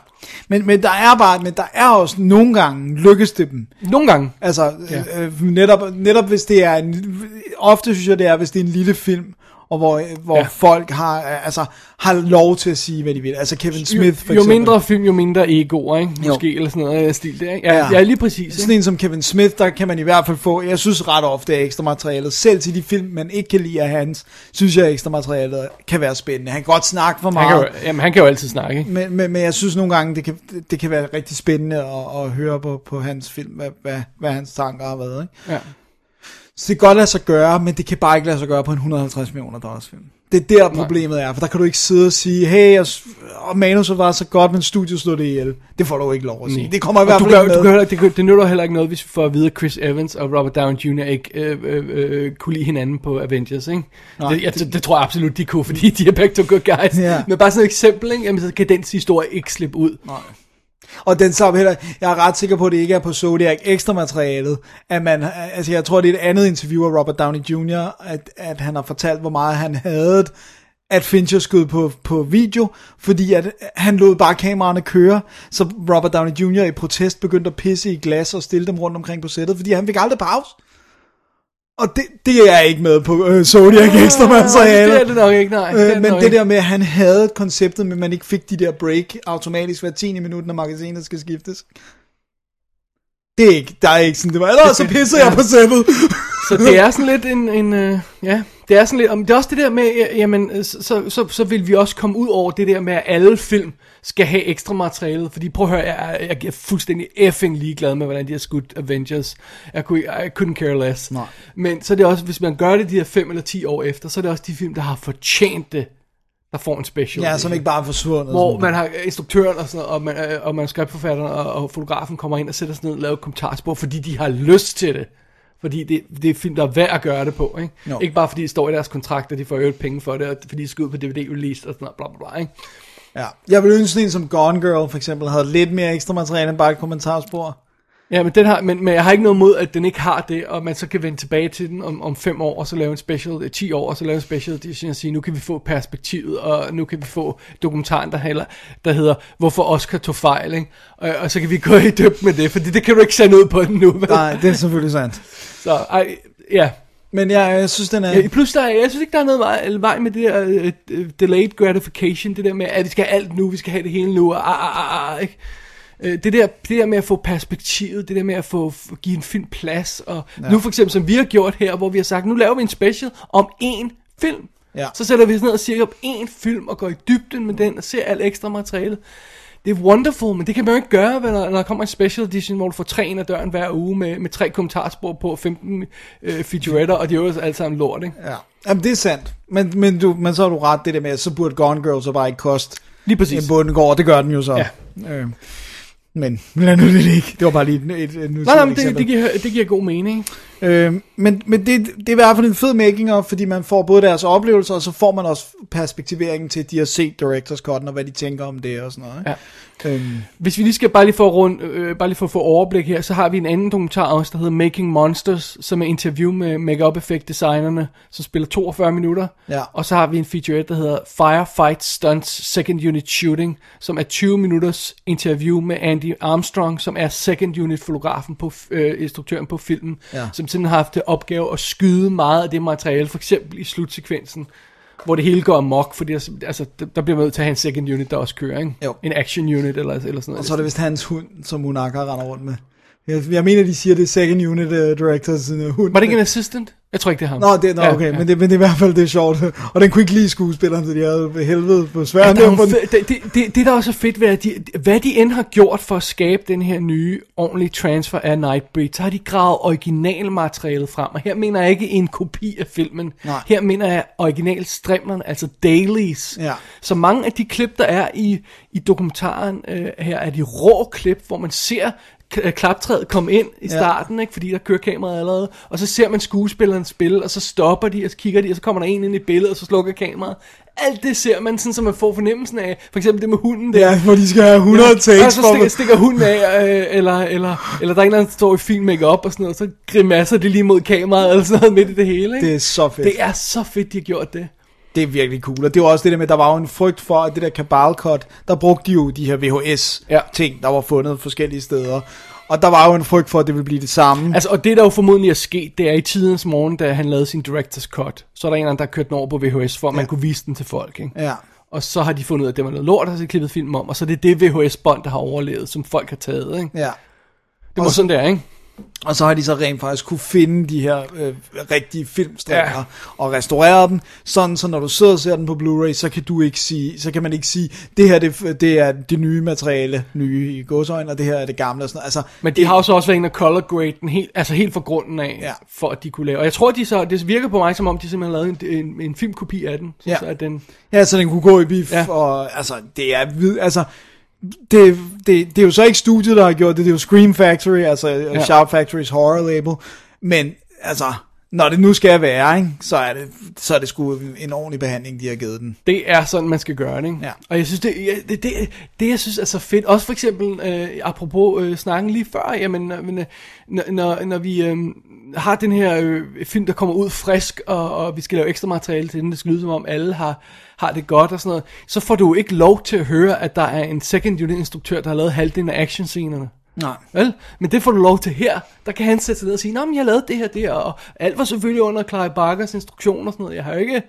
Men, men der er bare, men der er også nogle gange, lykkes det dem. Nogle gange, Altså, Ja. ja. øh, netop, netop hvis det er en, ofte synes jeg det er, hvis det er en lille film, og hvor, hvor Ja. folk har, altså, har lov til at sige, hvad de vil. Altså Kevin Smith for jo, jo eksempel. mindre film, jo mindre egoer, ikke? Jo. Måske, eller sådan noget øh, stil der, ikke? Ja, ja. ja lige præcis. Sådan en som Kevin Smith, der kan man i hvert fald få, jeg synes ret ofte, at ekstra materialet, selv til de film, man ikke kan lide af hans, synes jeg, at ekstra materialet kan være spændende. Han kan godt snakke for Han meget. kan, jo, jamen, han kan jo altid snakke, ikke? Men, men, men jeg synes nogle gange, det kan, det kan være rigtig spændende at, at høre på, på hans film, hvad, hvad, hvad hans tanker har været. Ikke? Ja. Så det kan godt lade sig gøre, men det kan bare ikke lade sig gøre på en 150 millioner dollars film. Det er der problemet er, for der kan du ikke sidde og sige, hey, s- og manuset var så godt, men studiet slog det ihjel. Det får du ikke lov at sige. Nej. Det kommer i Og hvert du fald kan, ikke du med. kan, heller- det, kan, det nytter heller ikke noget, hvis vi får at vide, at Chris Evans og Robert Downey Jr. ikke øh, øh, øh, kunne lide hinanden på Avengers, ikke? Nej, det, jeg, det, det, tror jeg absolut, de kunne, fordi de er begge to good guys. Ja. Men bare sådan et eksempel, ikke? Jamen, så kan den historie ikke slippe ud. Og den samme heller, jeg er ret sikker på, at det ikke er på Zodiac ekstra materialet, at man, altså jeg tror, det er et andet interview af Robert Downey Jr., at, at han har fortalt, hvor meget han havde at Fincher skød på, på video, fordi at han lod bare kameraerne køre, så Robert Downey Jr. i protest begyndte at pisse i glas og stille dem rundt omkring på sættet, fordi han fik aldrig pause. Og det, det er jeg ikke med på øh, Zodiac ekstra materialet. Det er det nok ikke, nej. det er Øh, men det ikke. der med, at han havde konceptet, men man ikke fik de der break automatisk hver 10. minut, når magasinet skal skiftes. Det er ikke, der er ikke sådan, det var, eller så pisser jeg på sættet. Så det er sådan lidt en, en øh, ja, det er sådan lidt, om det er også det der med, jamen, øh, så, så, så, så vil vi også komme ud over det der med, at alle film skal have ekstra materialet, fordi prøv at høre, jeg, jeg er fuldstændig effing ligeglad med, hvordan de har skudt Avengers. Jeg, kunne, I couldn't care less. Nej. Men så er det også, hvis man gør det de her fem eller ti år efter, så er det også de film, der har fortjent det, der får en special. ja, som ikke bare er forsvundet. Hvor man har instruktøren og, sådan noget, og, man, øh, og manuskriptforfatteren og, og fotografen kommer ind og sætter sig ned og laver kommentarspor, fordi de har lyst til det. Fordi det, det er film, der er værd at gøre det på. Ikke, Jo. ikke bare fordi det står i deres kontrakt, at de får øget penge for det, og fordi de skal ud på DVD-release og sådan noget, bla bla bla. Ikke? Ja. Jeg vil ønske en som Gone Girl, for eksempel, havde lidt mere ekstra materiale end bare et kommentarspor. Ja, men, den har, men, men jeg har ikke noget mod, at den ikke har det, og man så kan vende tilbage til den om, om fem år, og så lave en special, øh, 10 år, og så lave en special edition og sige, nu kan vi få perspektivet, og nu kan vi få dokumentaren, der, heller, der hedder, hvorfor Oscar tog fejl, ikke? Og, og så kan vi gå i døbt med det, fordi det kan du ikke sende ud på den nu. vel? Nej, det er selvfølgelig sandt. Så, ej, ja. Men jeg, jeg synes, den er... Ja, plus, der er, jeg synes ikke, der er noget vej, vej med det der uh, delayed gratification, det der med, at vi skal have alt nu, vi skal have det hele nu, og ah, ah, ah, ah, ikke? Øh, Det der, det der med at få perspektivet, det der med at få give en film plads, og ja. nu for eksempel, som vi har gjort her, hvor vi har sagt, nu laver vi en special om én film. Ja. Så sætter vi os ned og siger op én film, og går i dybden med den, og ser alt ekstra materiale. Det er wonderful, men det kan man jo ikke gøre, når, når der kommer en special edition, hvor du får tre ind ad døren hver uge med, med tre kommentarspor på 15 øh, featuretter, og de er jo alle sammen lort, ikke? Ja. Jamen, det er sandt. Men, men, du, men så har du ret det der med, at så burde Gone Girl så bare ikke koste Lige præcis. en bundegård. Det gør den jo så. Ja. Øh. Men lad nu det ikke. Det var bare lige et, et, et Nej, nej, men det, det, giver, det giver god mening. Øh, men men det, det er i hvert fald en fed making of, fordi man får både deres oplevelser, og så får man også perspektiveringen til, at de har set Directors Cut, og hvad de tænker om det og sådan noget. Ikke? Ja. Øhm, Hvis vi lige skal bare lige få rund, øh, bare lige for at få overblik her, så har vi en anden dokumentar også, der hedder Making Monsters, som er interview med make-up effect designerne, som spiller 42 minutter. Ja. Og så har vi en featurette, der hedder Firefight Stunts Second Unit Shooting, som er 20 minutters interview med Andy Armstrong, som er second unit fotografen på øh, instruktøren på filmen, Ja. som simpelthen har haft det opgave at skyde meget af det materiale, for eksempel i slutsekvensen, hvor det hele går amok, fordi der, altså, der- bliver man nødt til at have en second unit, der også kører, ikke? Jo. En action unit eller, eller sådan noget. og så er det vist hans hund, som Munaka render rundt med. Jeg, jeg mener, de siger, det er second unit uh, directors uh, hund. Var det ikke en assistant? Jeg tror ikke, det er ham. Nå, det, nå Ja, okay, ja. Men, det, men det er i hvert fald det er sjovt. Og den kunne ikke lide skuespilleren, så de havde helvede på Ja, sværen. er den. fe- det, det, det, det, der også er fedt ved, at de, hvad de end har gjort for at skabe den her nye, ordentlige transfer af Nightbreed, så har de gravet originalmaterialet frem. Og her mener jeg ikke en kopi af filmen. Nej. Her mener jeg original strimlerne, altså dailies. Ja. Så mange af de klip, der er i, i dokumentaren øh, her, er de rå klip, hvor man ser klaptræet komme ind i starten, ikke? fordi der kører kameraet allerede, og så ser man skuespilleren spille, og så stopper de, og så kigger de, og så kommer der en ind i billedet, og så slukker kameraet. Alt det ser man sådan, så man får fornemmelsen af, for eksempel det med hunden der. Ja, hvor de skal have 100 Ja, takes og så for stikker, stikker hunden af, øh, eller, eller, eller der er en eller anden, der står i fin make-up og sådan noget, så grimasser de lige mod kameraet, eller sådan noget midt i det hele, ikke? Det er så fedt. det er så fedt, de har gjort det. Det er virkelig cool. Og det var også det der med, der var jo en frygt for, at det der kabal der brugte de jo de her VHS-ting, der var fundet forskellige steder. Og der var jo en frygt for, at det ville blive det samme. Altså, og det der jo formodentlig er sket, det er i tidens morgen, da han lavede sin director's cut, så er der en eller anden, der har kørt den over på VHS, for at man kunne vise den til folk, ikke? Ja. Og så har de fundet ud af, at det var noget lort, og så klippet film om, og så er det det VHS-bånd, der har overlevet, som folk har taget, ikke? Ja. Det var sådan der, ikke? Og så har de så rent faktisk kunne finde de her øh, rigtige filmstrikker Ja. og restaurere dem, sådan så når du sidder og ser den på Blu-ray, så kan du ikke sige, så kan man ikke sige, det her det, det er det nye materiale, nye i godsøjne, og det her er det gamle og sådan noget. Altså, Men de har jo så også været inde og color grade den helt, altså helt fra grunden af, Ja. for at de kunne lave. Og jeg tror, de så, det virker på mig, som om de simpelthen har lavet en, en, en filmkopi af den. Så, Ja. så at den, Ja, så den kunne gå i bif, Ja. og altså, det er altså, det, det, det er jo så ikke studiet, der har gjort det, det er jo Scream Factory, altså Ja. ja. Shout Factory's horror label, men altså, når det nu skal være, ikke, så er det, så er det sgu en ordentlig behandling, de har givet den. det er sådan, man skal gøre det, ikke? Ja. Og jeg synes, det, det, det, det, jeg synes er så fedt, også for eksempel, øh, apropos øh, snakken lige før, jamen, men, øh, når, når, når vi øh, har den her øh, film, der kommer ud frisk, og, og vi skal lave ekstra materiale til den, det skal lyde som om alle har, har det godt og sådan noget, så får du jo ikke lov til at høre, at der er en second unit instruktør, der har lavet halvdelen af actionscenerne. Nej. Vel? Men det får du lov til her. Der kan han sætte sig ned og sige, Nå, men jeg lavede det her, det her, og alt var selvfølgelig under Clive Barkers instruktion og sådan noget. Jeg har jo ikke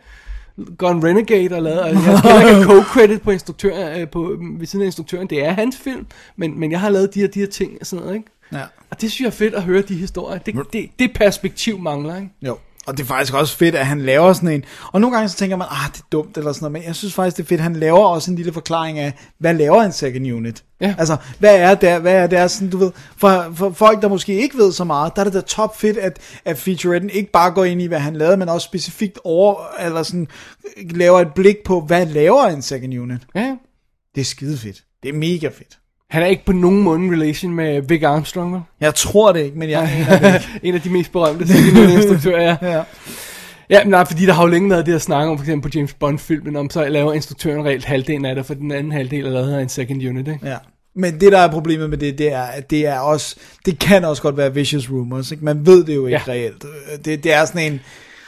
gone Renegade og lavet, og jeg har heller ikke co-credit på, instruktør, øh, på ved siden af instruktøren. Det er hans film, men, men jeg har lavet de her, de her ting og sådan noget, ikke? Ja. Og det synes jeg er fedt at høre de historier. Det, det, det perspektiv mangler, ikke? Jo. Og det er faktisk også fedt, at han laver sådan en... Og nogle gange så tænker man, ah, det er dumt eller sådan noget, men jeg synes faktisk, det er fedt, han laver også en lille forklaring af, hvad laver en second unit? Ja. Altså, hvad er der, hvad er der, sådan, du ved, for, for folk, der måske ikke ved så meget, der er det da top fedt, at, at featuretten ikke bare går ind i, hvad han lavede, men også specifikt over, eller sådan, laver et blik på, hvad laver en second unit? Ja. Det er skide fedt. Det er mega fedt. Han er ikke på nogen måde en relation med Vic Armstrong, vel? Jeg tror det ikke, men jeg aner det <laughs> en af de mest berømte instruktører, ja. Ja. Ja, men nej, fordi der har jo længe været det at snakke om, for eksempel på James Bond-filmen, om så laver instruktøren reelt halvdelen af det, for den anden halvdel er lavet af en second unit, ikke? Ja. Men det, der er problemet med det, det er, at det er også, det kan også godt være vicious rumors, ikke? Man ved det jo ikke ja. reelt. Det, det er sådan en,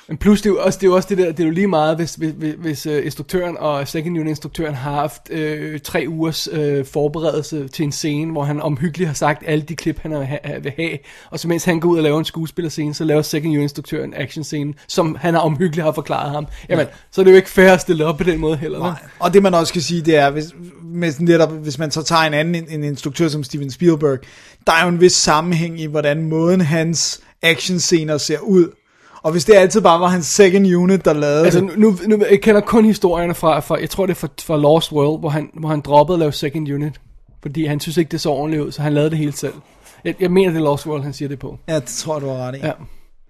Men plus, det er jo også det, er jo også det der, det er jo lige meget, hvis, hvis, hvis, uh, instruktøren og second unit instruktøren har haft øh, tre ugers øh, forberedelse til en scene, hvor han omhyggeligt har sagt alle de klip, han vil ha- vil have, og så mens han går ud og laver en skuespillerscene, så laver second unit instruktøren en action scene, som han har omhyggeligt har forklaret ham. Jamen, så er det jo ikke fair at stille op på den måde heller. Nej. Og det man også kan sige, det er, hvis, med netop, hvis man så tager en anden en, en instruktør som Steven Spielberg, der er jo en vis sammenhæng i, hvordan måden hans actionscener ser ud. Og hvis det altid bare var hans second unit, der lavede Altså det, nu, nu, jeg kender kun historierne fra, fra jeg tror det er fra, fra Lost World, hvor han, hvor han droppede at lave second unit, fordi han synes ikke det så ordentligt ud, så han lavede det hele selv. Jeg, jeg mener det er Lost World, han siger det på. ja, det tror du har ret i. Ja.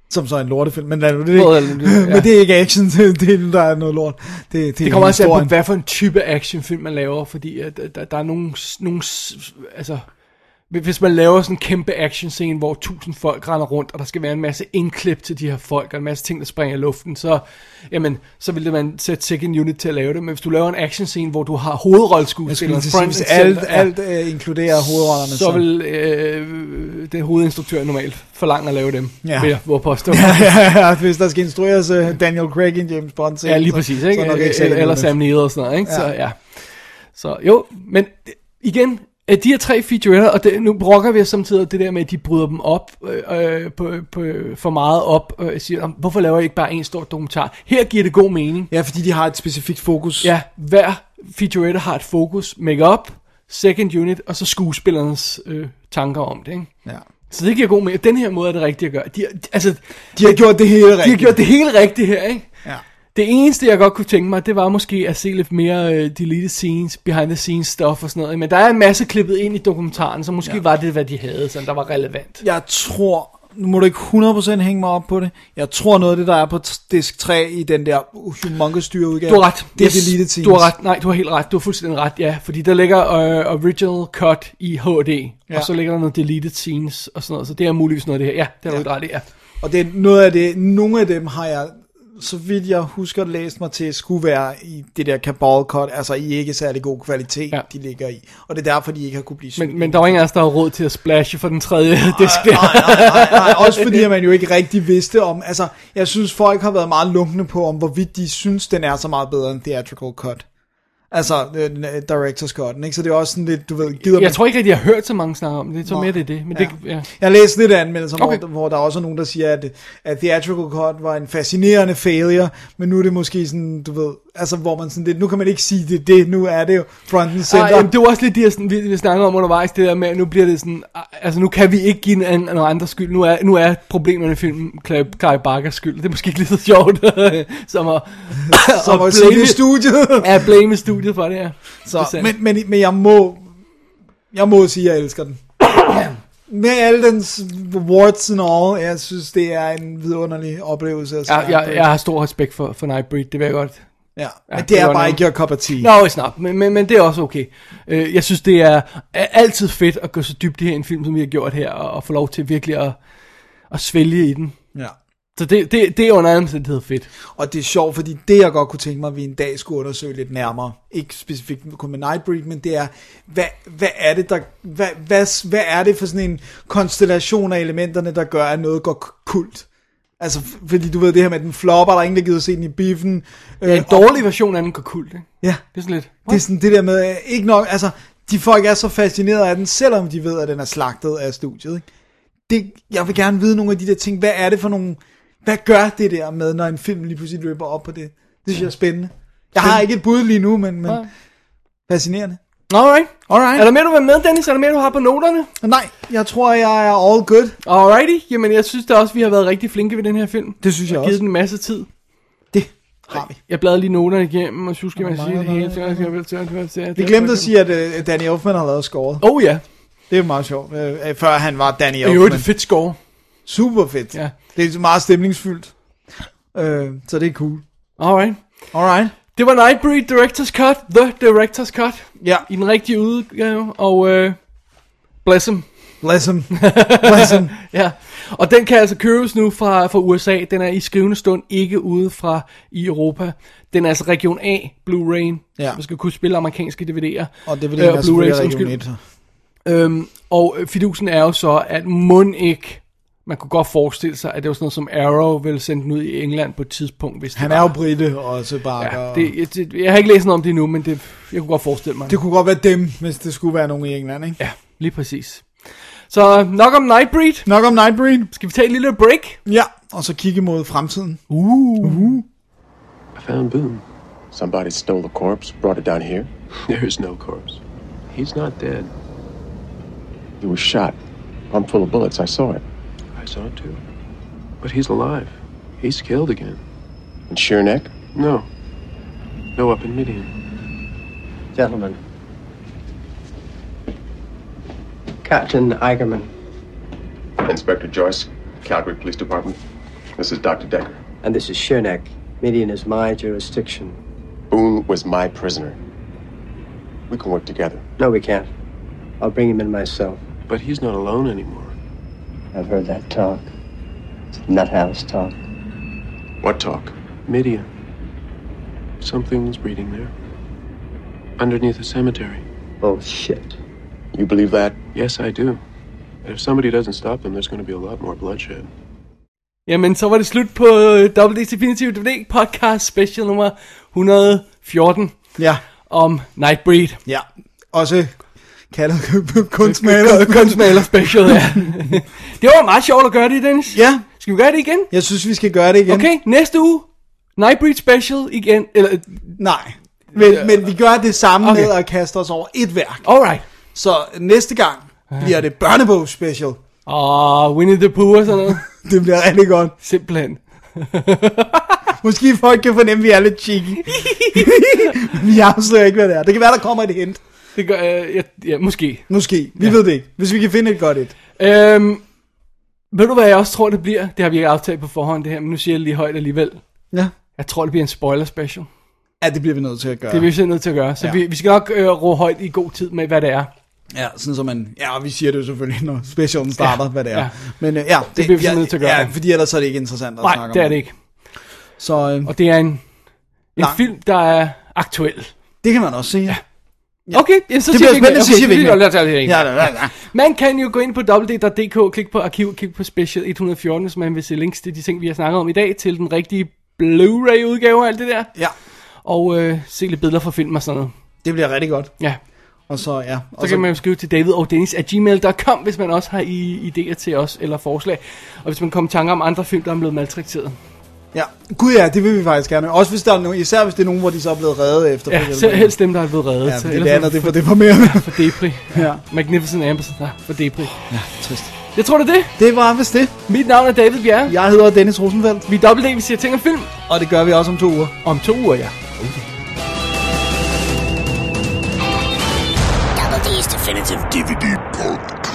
Som så er en lortefilm, men, lad nu det, ikke, Både- <laughs> ja. men det er ikke action, det, det der er noget lort. Det, det, Det kommer også an på, hvad for en type actionfilm man laver, fordi at, der, der er nogle, nogle, altså, hvis man laver sådan en kæmpe action scene, hvor tusind folk render rundt, og der skal være en masse indklip til de her folk, og en masse ting, der springer i luften, så, jamen, så vil det man sætte second unit til at lave det. Men hvis du laver en action scene, hvor du har hovedrolleskuespilleren, at sige, hvis alt, alt øh, inkluderer hovedrollerne. så vil øh, det hovedinstruktør normalt forlange at lave dem, ja. Ja. vil jeg påstå. <laughs> ja, hvis der skal instrueres uh, Daniel Craig i en James Bond Ja, lige præcis, ikke? Så, så nok ikke eller. Sam Neill og sådan noget, ikke? Ja. Så Ja. ja. Så jo, men igen, af de her tre featuretter, og det, nu brokker vi os samtidig det der med, at de bryder dem op, øh, øh, på, på, for meget op, og øh, siger, "Om, hvorfor laver I ikke bare en stor dokumentar? Her giver det god mening. Ja, fordi de har et specifikt fokus. Ja, hver featurette har et fokus, make-up, second unit, og så skuespillernes øh, tanker om det, ikke? ja. Så det giver god mening. Den her måde er det rigtige at gøre. De, de, altså, De har gjort det hele de har rigtigt. gjort det hele rigtigt her, ikke? Ja. Det eneste, jeg godt kunne tænke mig, det var måske at se lidt mere uh, deleted scenes, behind the scenes stuff og sådan noget. Men der er en masse klippet ind i dokumentaren, så måske ja. var det, hvad de havde, sådan der var relevant. Jeg tror, nu må du ikke 100% hænge mig op på det, jeg tror noget af det, der er på disk 3 i den der humongous dyre udgave, Du har ret. det er deleted scenes. Du har ret. Nej, du har helt ret. Du har fuldstændig ret, ja. Fordi der ligger uh, original cut i HD, ja. Og så ligger der noget deleted scenes og sådan noget. Så det er muligvis noget af det her. Ja, det har du Ja. helt ret i, ja. Og det er noget af det, nogle af dem har jeg, så vidt jeg husker læst mig til, skulle være i det der cabal cut, altså i ikke særlig god kvalitet, Ja. de ligger i. Og det er derfor, de ikke har kunne blive Men, men der var ingen af os, der har råd til at splashe for den tredje <laughs> disk der. nej, nej, nej, også fordi at man jo ikke rigtig vidste om, altså, jeg synes folk har været meget lunkne på, om hvorvidt de synes, den er så meget bedre end theatrical cut. Altså, øh, director's cut, ikke? Så det er også sådan lidt, du ved, gider Jeg man- tror ikke rigtig, jeg har hørt så mange snakke om det. Så Nå. mere det er det. Men det, ja. Jeg har læst lidt anmeldelser, okay. Hvor, hvor der også er nogen, der siger, at, at Theatrical Cut var en fascinerende failure, men nu er det måske sådan, du ved, altså hvor man sådan lidt, nu kan man ikke sige det, det nu er det jo front and Ej, center. jamen, det var også lidt det, jeg sådan, vi, vi snakkede om undervejs, det der med, at nu bliver det sådan, ah, altså nu kan vi ikke give en, en andre skyld, nu er, nu er problemerne i filmen Clive, Clive Barkers skyld, det er måske ikke lige så sjovt, <laughs> som at, som at at blame- studiet. at blame studiet for det her. Så, men, men, men jeg må, jeg må sige, at jeg elsker den. <coughs> Med alle dens warts and all, jeg synes, det er en vidunderlig oplevelse. at se Jeg, jeg, har stor respekt for, for Nightbreed, det vil jeg godt. ja. ja, Men det det er bare ikke your cup of tea. No, it's not, men, men, men det er også okay. Øh, jeg synes, det er, altid fedt at gå så dybt i en film, som vi har gjort her, og, og få lov til virkelig at, at svælge i den. Ja. Så det, det, det er under alle omstændigheder fedt. Og det er sjovt, fordi det jeg godt kunne tænke mig, at vi en dag skulle undersøge lidt nærmere, ikke specifikt kun med Nightbreed, men det er, hvad, hvad er det, der, hvad, hvad, hvad er det for sådan en konstellation af elementerne, der gør, at noget går kult? Altså, fordi du ved det her med, den flopper, der er ingen, der gider se den i biffen. Er en dårlig version af den går kult, ikke? Ja, Det er sådan lidt... det er sådan det der med, øh, ikke nok, altså, de folk er så fascineret af den, selvom de ved, at den er slagtet af studiet, ikke? Det, jeg vil gerne vide nogle af de der ting, hvad er det for nogle, hvad gør det der med, når en film lige pludselig løber op på det? Det synes jeg er spændende. Jeg har ikke et bud lige nu, men, men Nej. fascinerende. Alright. Alright. Er der mere, du vil med, Dennis? Er der mere, du har på noterne? Nej, jeg tror, jeg er all good. Alrighty. Jamen, jeg synes da også, vi har været rigtig flinke ved den her film. Det synes jeg givet også. den en masse tid. Det har vi. Jeg bladrede lige noterne igennem, og så skal man sige det hele. Vi glemte at sige, at uh, Danny Elfman har lavet scoret. Oh ja. Det er meget sjovt. Uh, før han var Danny Det er jo Elfman. et fedt score. Super fedt. Ja. Det er meget stemningsfyldt. Uh, så det er cool. Alright. Alright. Det var Nightbreed Director's Cut. The Director's Cut. Ja. I den rigtige udgave. Og øh, bless him. Bless him. <laughs> Bless him. Ja, og den kan altså købes nu fra, fra USA. Den er i skrivende stund ikke ude fra i Europa. Den er altså region A Blu-ray. Ja. Man skal kunne spille amerikanske DVD'er. Og det vil Øh, øh, selvfølgelig Blu-rays, region undskyld. 1. Øhm, og øh, fidusen er jo så, at mund ikke... Man kunne godt forestille sig, at det var sådan noget som Arrow ville sende den ud i England på et tidspunkt, hvis det Han var. er jo britte også, Barker. Ja, det, jeg, det, jeg har ikke læst noget om det nu, men det, jeg kunne godt forestille mig. det kunne godt være dem, hvis det skulle være nogen i England, ikke? Ja, lige præcis. Så nok om Nightbreed. Nok om Nightbreed. Skal vi tage et lille break? Ja, og så kigge mod fremtiden. I found Boone. Somebody stole the corpse, brought it down here. There's no corpse. He's not dead. He was shot. I'm full of bullets. I saw it. I saw it too. But he's alive. He's killed again. In Sheer Neck? No. No, up in Midian. Gentlemen. Captain Eigerman. Inspector Joyce, Calgary Police Department. This is Dr. Decker. And this is Sherneck. Midian is my jurisdiction. Boone was my prisoner. We can work together. No, we can't. I'll bring him in myself. But he's not alone anymore. I've heard that talk. It's nuthouse talk. What talk? Midian. Something's breeding there. Underneath a cemetery. Oh, Bullshit. You believe that? Yes, I do. And if somebody doesn't stop them, there's going to be a lot more bloodshed. Jamen, så var det slut på øh, WD's Definitive DVD podcast special nummer 114 Ja, om Nightbreed. ja. Også kaldet <laughs> kunstmaler. Kunstmaler special, ja. <laughs> det var meget sjovt at gøre det, Dennis. Ja, Skal vi gøre det igen? jeg synes, vi skal gøre det igen. Okay, næste uge. Nightbreed special igen. Eller, Nej, men, men vi gør det samme Okay. med at kaste os over et værk. alright. Så næste gang bliver det børnebogs special. Åh, Winnie the Pooh og sådan noget. <laughs> Det bliver rigtig godt. Simpelthen. <laughs> Måske folk kan fornemme, at vi er lidt cheeky. <laughs> vi afslører ikke, hvad det er. Det kan være, der kommer et hint. Det gør, øh, ja, ja, måske. Måske. Vi ja. ved det ikke. Hvis vi kan finde et godt et. Øhm, ved du hvad jeg også tror det bliver? Det har vi ikke aftalt på forhånd det her, men nu siger jeg det lige højt alligevel. Ja. Jeg tror det bliver en spoiler special. Ja, det bliver vi nødt til at gøre. Det er vi simpelthen nødt til at gøre. Så ja. Vi, vi skal nok øh, råbe højt i god tid med, hvad det er. Ja, sådan så man... Ja, vi siger det jo selvfølgelig, når specialen starter, Ja, hvad det er. ja. Men øh, ja, det, bliver vi ja, nødt til at gøre. Ja, fordi ellers er det ikke interessant at Nej, snakke om. det er det ikke. Så øh, Og det er en, en Nej. film, der er aktuel. det kan man også se. Ja. Ja. Okay, ja, så Det siger bliver vi spændende, så siger vi ikke. Ja, ja, ja, ja. Man kan jo gå ind på www.dk, klikke på arkiv, klikke på special 114, hvis man vil se links til de ting, vi har snakket om i dag, til den rigtige Blu-ray udgave og alt det der. ja. Og øh, se lidt billeder fra film og sådan noget. Det bliver rigtig godt. Ja. Og så, ja. Og Så kan man jo skrive til davidogdennis.gmail.com, hvis man også har i, idéer til os, eller forslag. Og hvis man kommer i tanker om andre film, der er blevet maltrakteret. Ja, gud ja, det vil vi faktisk gerne. Også hvis der er nogen, især hvis det er nogen, hvor de så er blevet reddet efter. Ja, så helst dem, der er blevet reddet. Ja, fordi Ellers det andet, det er for for deprimerende. For depri. <laughs> Ja. Magnificent ja, for depri. Ja, trist. Jeg tror, det er det. Det var vist det. Mit navn er David Bjerre. Jeg hedder Dennis Rosenfeldt. Vi er dobbelt vi siger ting om film. Og det gør vi også om to uger. Om to uger, ja. Double D's Definitive DVD podcast.